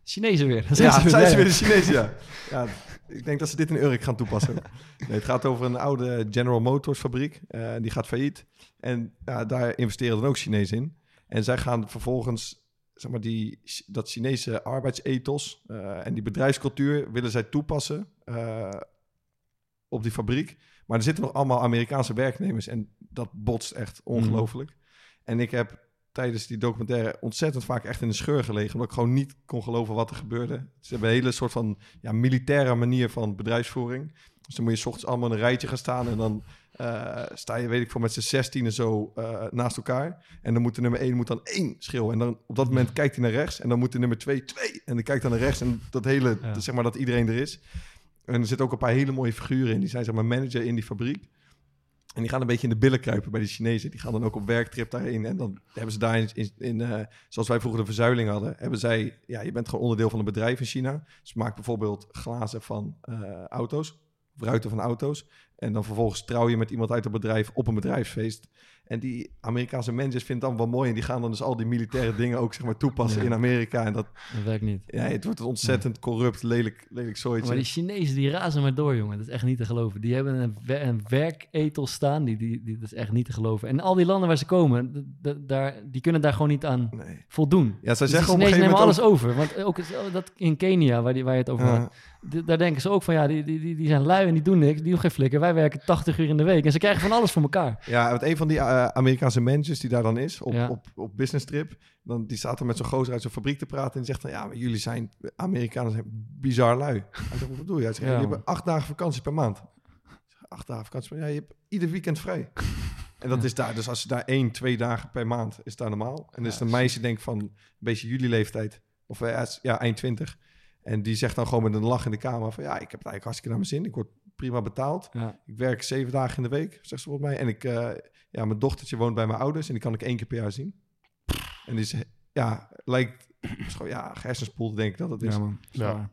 Chinezen weer. Dat Ja, ze zijn ze weer. de Chinezen, ja. ja. Ik denk dat ze dit in Urk gaan toepassen. Nee, het gaat over een oude General Motors fabriek. Eh, die gaat failliet. En ja, daar investeren dan ook Chinezen in. En zij gaan vervolgens, zeg maar, die, dat Chinese arbeidsethos eh, en die bedrijfscultuur willen zij toepassen eh, op die fabriek. Maar er zitten nog allemaal Amerikaanse werknemers en dat botst echt ongelooflijk. En ik heb tijdens die documentaire ontzettend vaak echt in de scheur gelegen, omdat ik gewoon niet kon geloven wat er gebeurde. Ze hebben een hele soort van ja, militaire manier van bedrijfsvoering. Dus dan moet je 's ochtends allemaal in een rijtje gaan staan en dan eh, sta je, weet ik veel, met z'n zestienen zo eh, naast elkaar. En dan moet de nummer 1 moet dan één schreeuwen. En dan op dat moment kijkt hij naar rechts en dan moet de nummer 2 twee. En dan kijkt dan naar rechts en dat hele, Ja. zeg maar dat iedereen er is. En er zitten ook een paar hele mooie figuren in. Die zijn zeg maar manager in die fabriek. En die gaan een beetje in de billen kruipen bij de Chinezen. Die gaan dan ook op werktrip daarheen. En dan hebben ze daar in, in, eh, zoals wij vroeger de verzuiling hadden, hebben zij, ja, je bent gewoon onderdeel van een bedrijf in China. Ze maken bijvoorbeeld glazen van eh, auto's, ruiten van auto's. En dan vervolgens trouw je met iemand uit het bedrijf op een bedrijfsfeest. En die Amerikaanse managers vinden het dan wel mooi. En die gaan dan dus al die militaire dingen ook zeg maar toepassen Ja. in Amerika. En dat, Dat werkt niet. ja, het wordt een ontzettend corrupt, lelijk, lelijk zooitje. Maar die Chinezen die razen maar door, jongen. Dat is echt niet te geloven. Die hebben een, wer- een werkethos staan. Die, die, die, dat is echt niet te geloven. En al die landen waar ze komen, daar, die kunnen daar gewoon niet aan Nee. voldoen. Ja, zij Dus zeggen op een gegeven nemen alles over. Want ook is- dat in Kenia, waar, die, waar je het over Ja. had, daar denken ze ook van, ja, die, die, die, die zijn lui en die doen niks. Die doen geen flikker. Wij werken 80 uur in de week. En ze krijgen van alles voor elkaar. Ja, want een van die eh, Amerikaanse managers die daar dan is, op, Ja. op, op business trip, dan, die staat er met zo'n gozer uit zijn fabriek te praten en die zegt dan, ja, maar jullie zijn, Amerikanen zijn bizar lui. Hij zegt, wat bedoel je? Hij zegt, Ja, acht dagen vakantie per maand. Zeg, Acht dagen vakantie per Ja, je hebt ieder weekend vrij. En dat Ja. is daar, dus als je daar één, twee dagen per maand, is daar normaal. En dus een meisje denkt van, een beetje jullie leeftijd, of eh, ja, eind twintig. En die zegt dan gewoon met een lach in de kamer van, ja, ik heb het eigenlijk hartstikke naar mijn zin. Ik word prima betaald. Ja. Ik werk zeven dagen in de week, zegt ze volgens mij. En ik, eh, ja, mijn dochtertje woont bij mijn ouders en die kan ik één keer per jaar zien. En die is, ja, lijkt, ja, hersenspoel denk ik dat het is. Ja, man. Ja.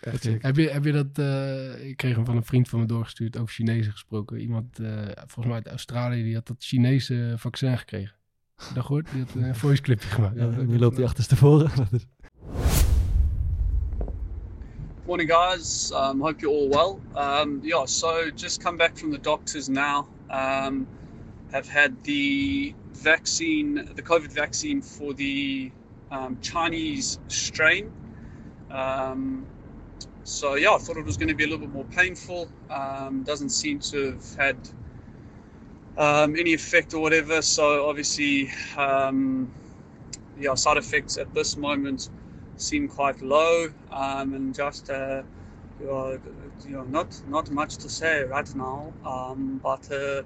Echt. Heb je, heb je dat, eh, ik kreeg hem van een vriend van me doorgestuurd, over Chinezen gesproken. Iemand, eh, volgens mij uit Australië, die had dat Chinese vaccin gekregen. Dat gehoord? Die had een voice clipje gemaakt. Ja, nu loopt hij achterstevoren. Morning, guys. Um, hope you're all well. Um, yeah, so just come back from the doctors now. Um, have had the vaccine, the COVID vaccine for the um, Chinese strain. Um, so yeah, I thought it was going to be a little bit more painful. Um, doesn't seem to have had um, any effect or whatever. So obviously, um, yeah, side effects at this moment seem quite low um, and just uh, you, know, not not much to say right now but uh,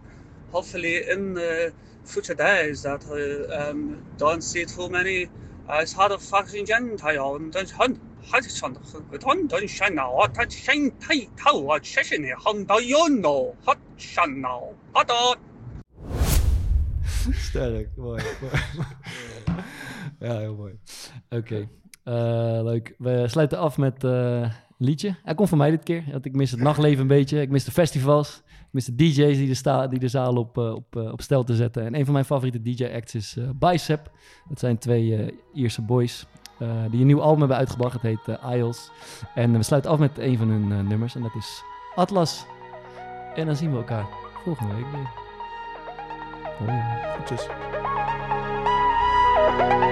hopefully in the future days that uh, um, don't see too many uh, side effects in general and don't hunt 还是上的很很很上脑啊，他身体头啊，确实你很到有脑，很上脑，好的。 Sterk, mooi. mooi. ja, heel mooi. Oké, eh, leuk. We sluiten af met eh, een liedje. Hij komt van mij dit keer, want ik mis het nachtleven een beetje. Ik mis de festivals. De DJ's die de, sta die de zaal op, eh, op, eh, op stel te zetten. En een van mijn favoriete DJ-acts is eh, Bicep. Dat zijn twee Ierse boys die een nieuw album hebben uitgebracht. Het heet Isles. En we sluiten af met een van hun nummers. En dat is Atlas. En dan zien we elkaar volgende week weer. Hoi. Thank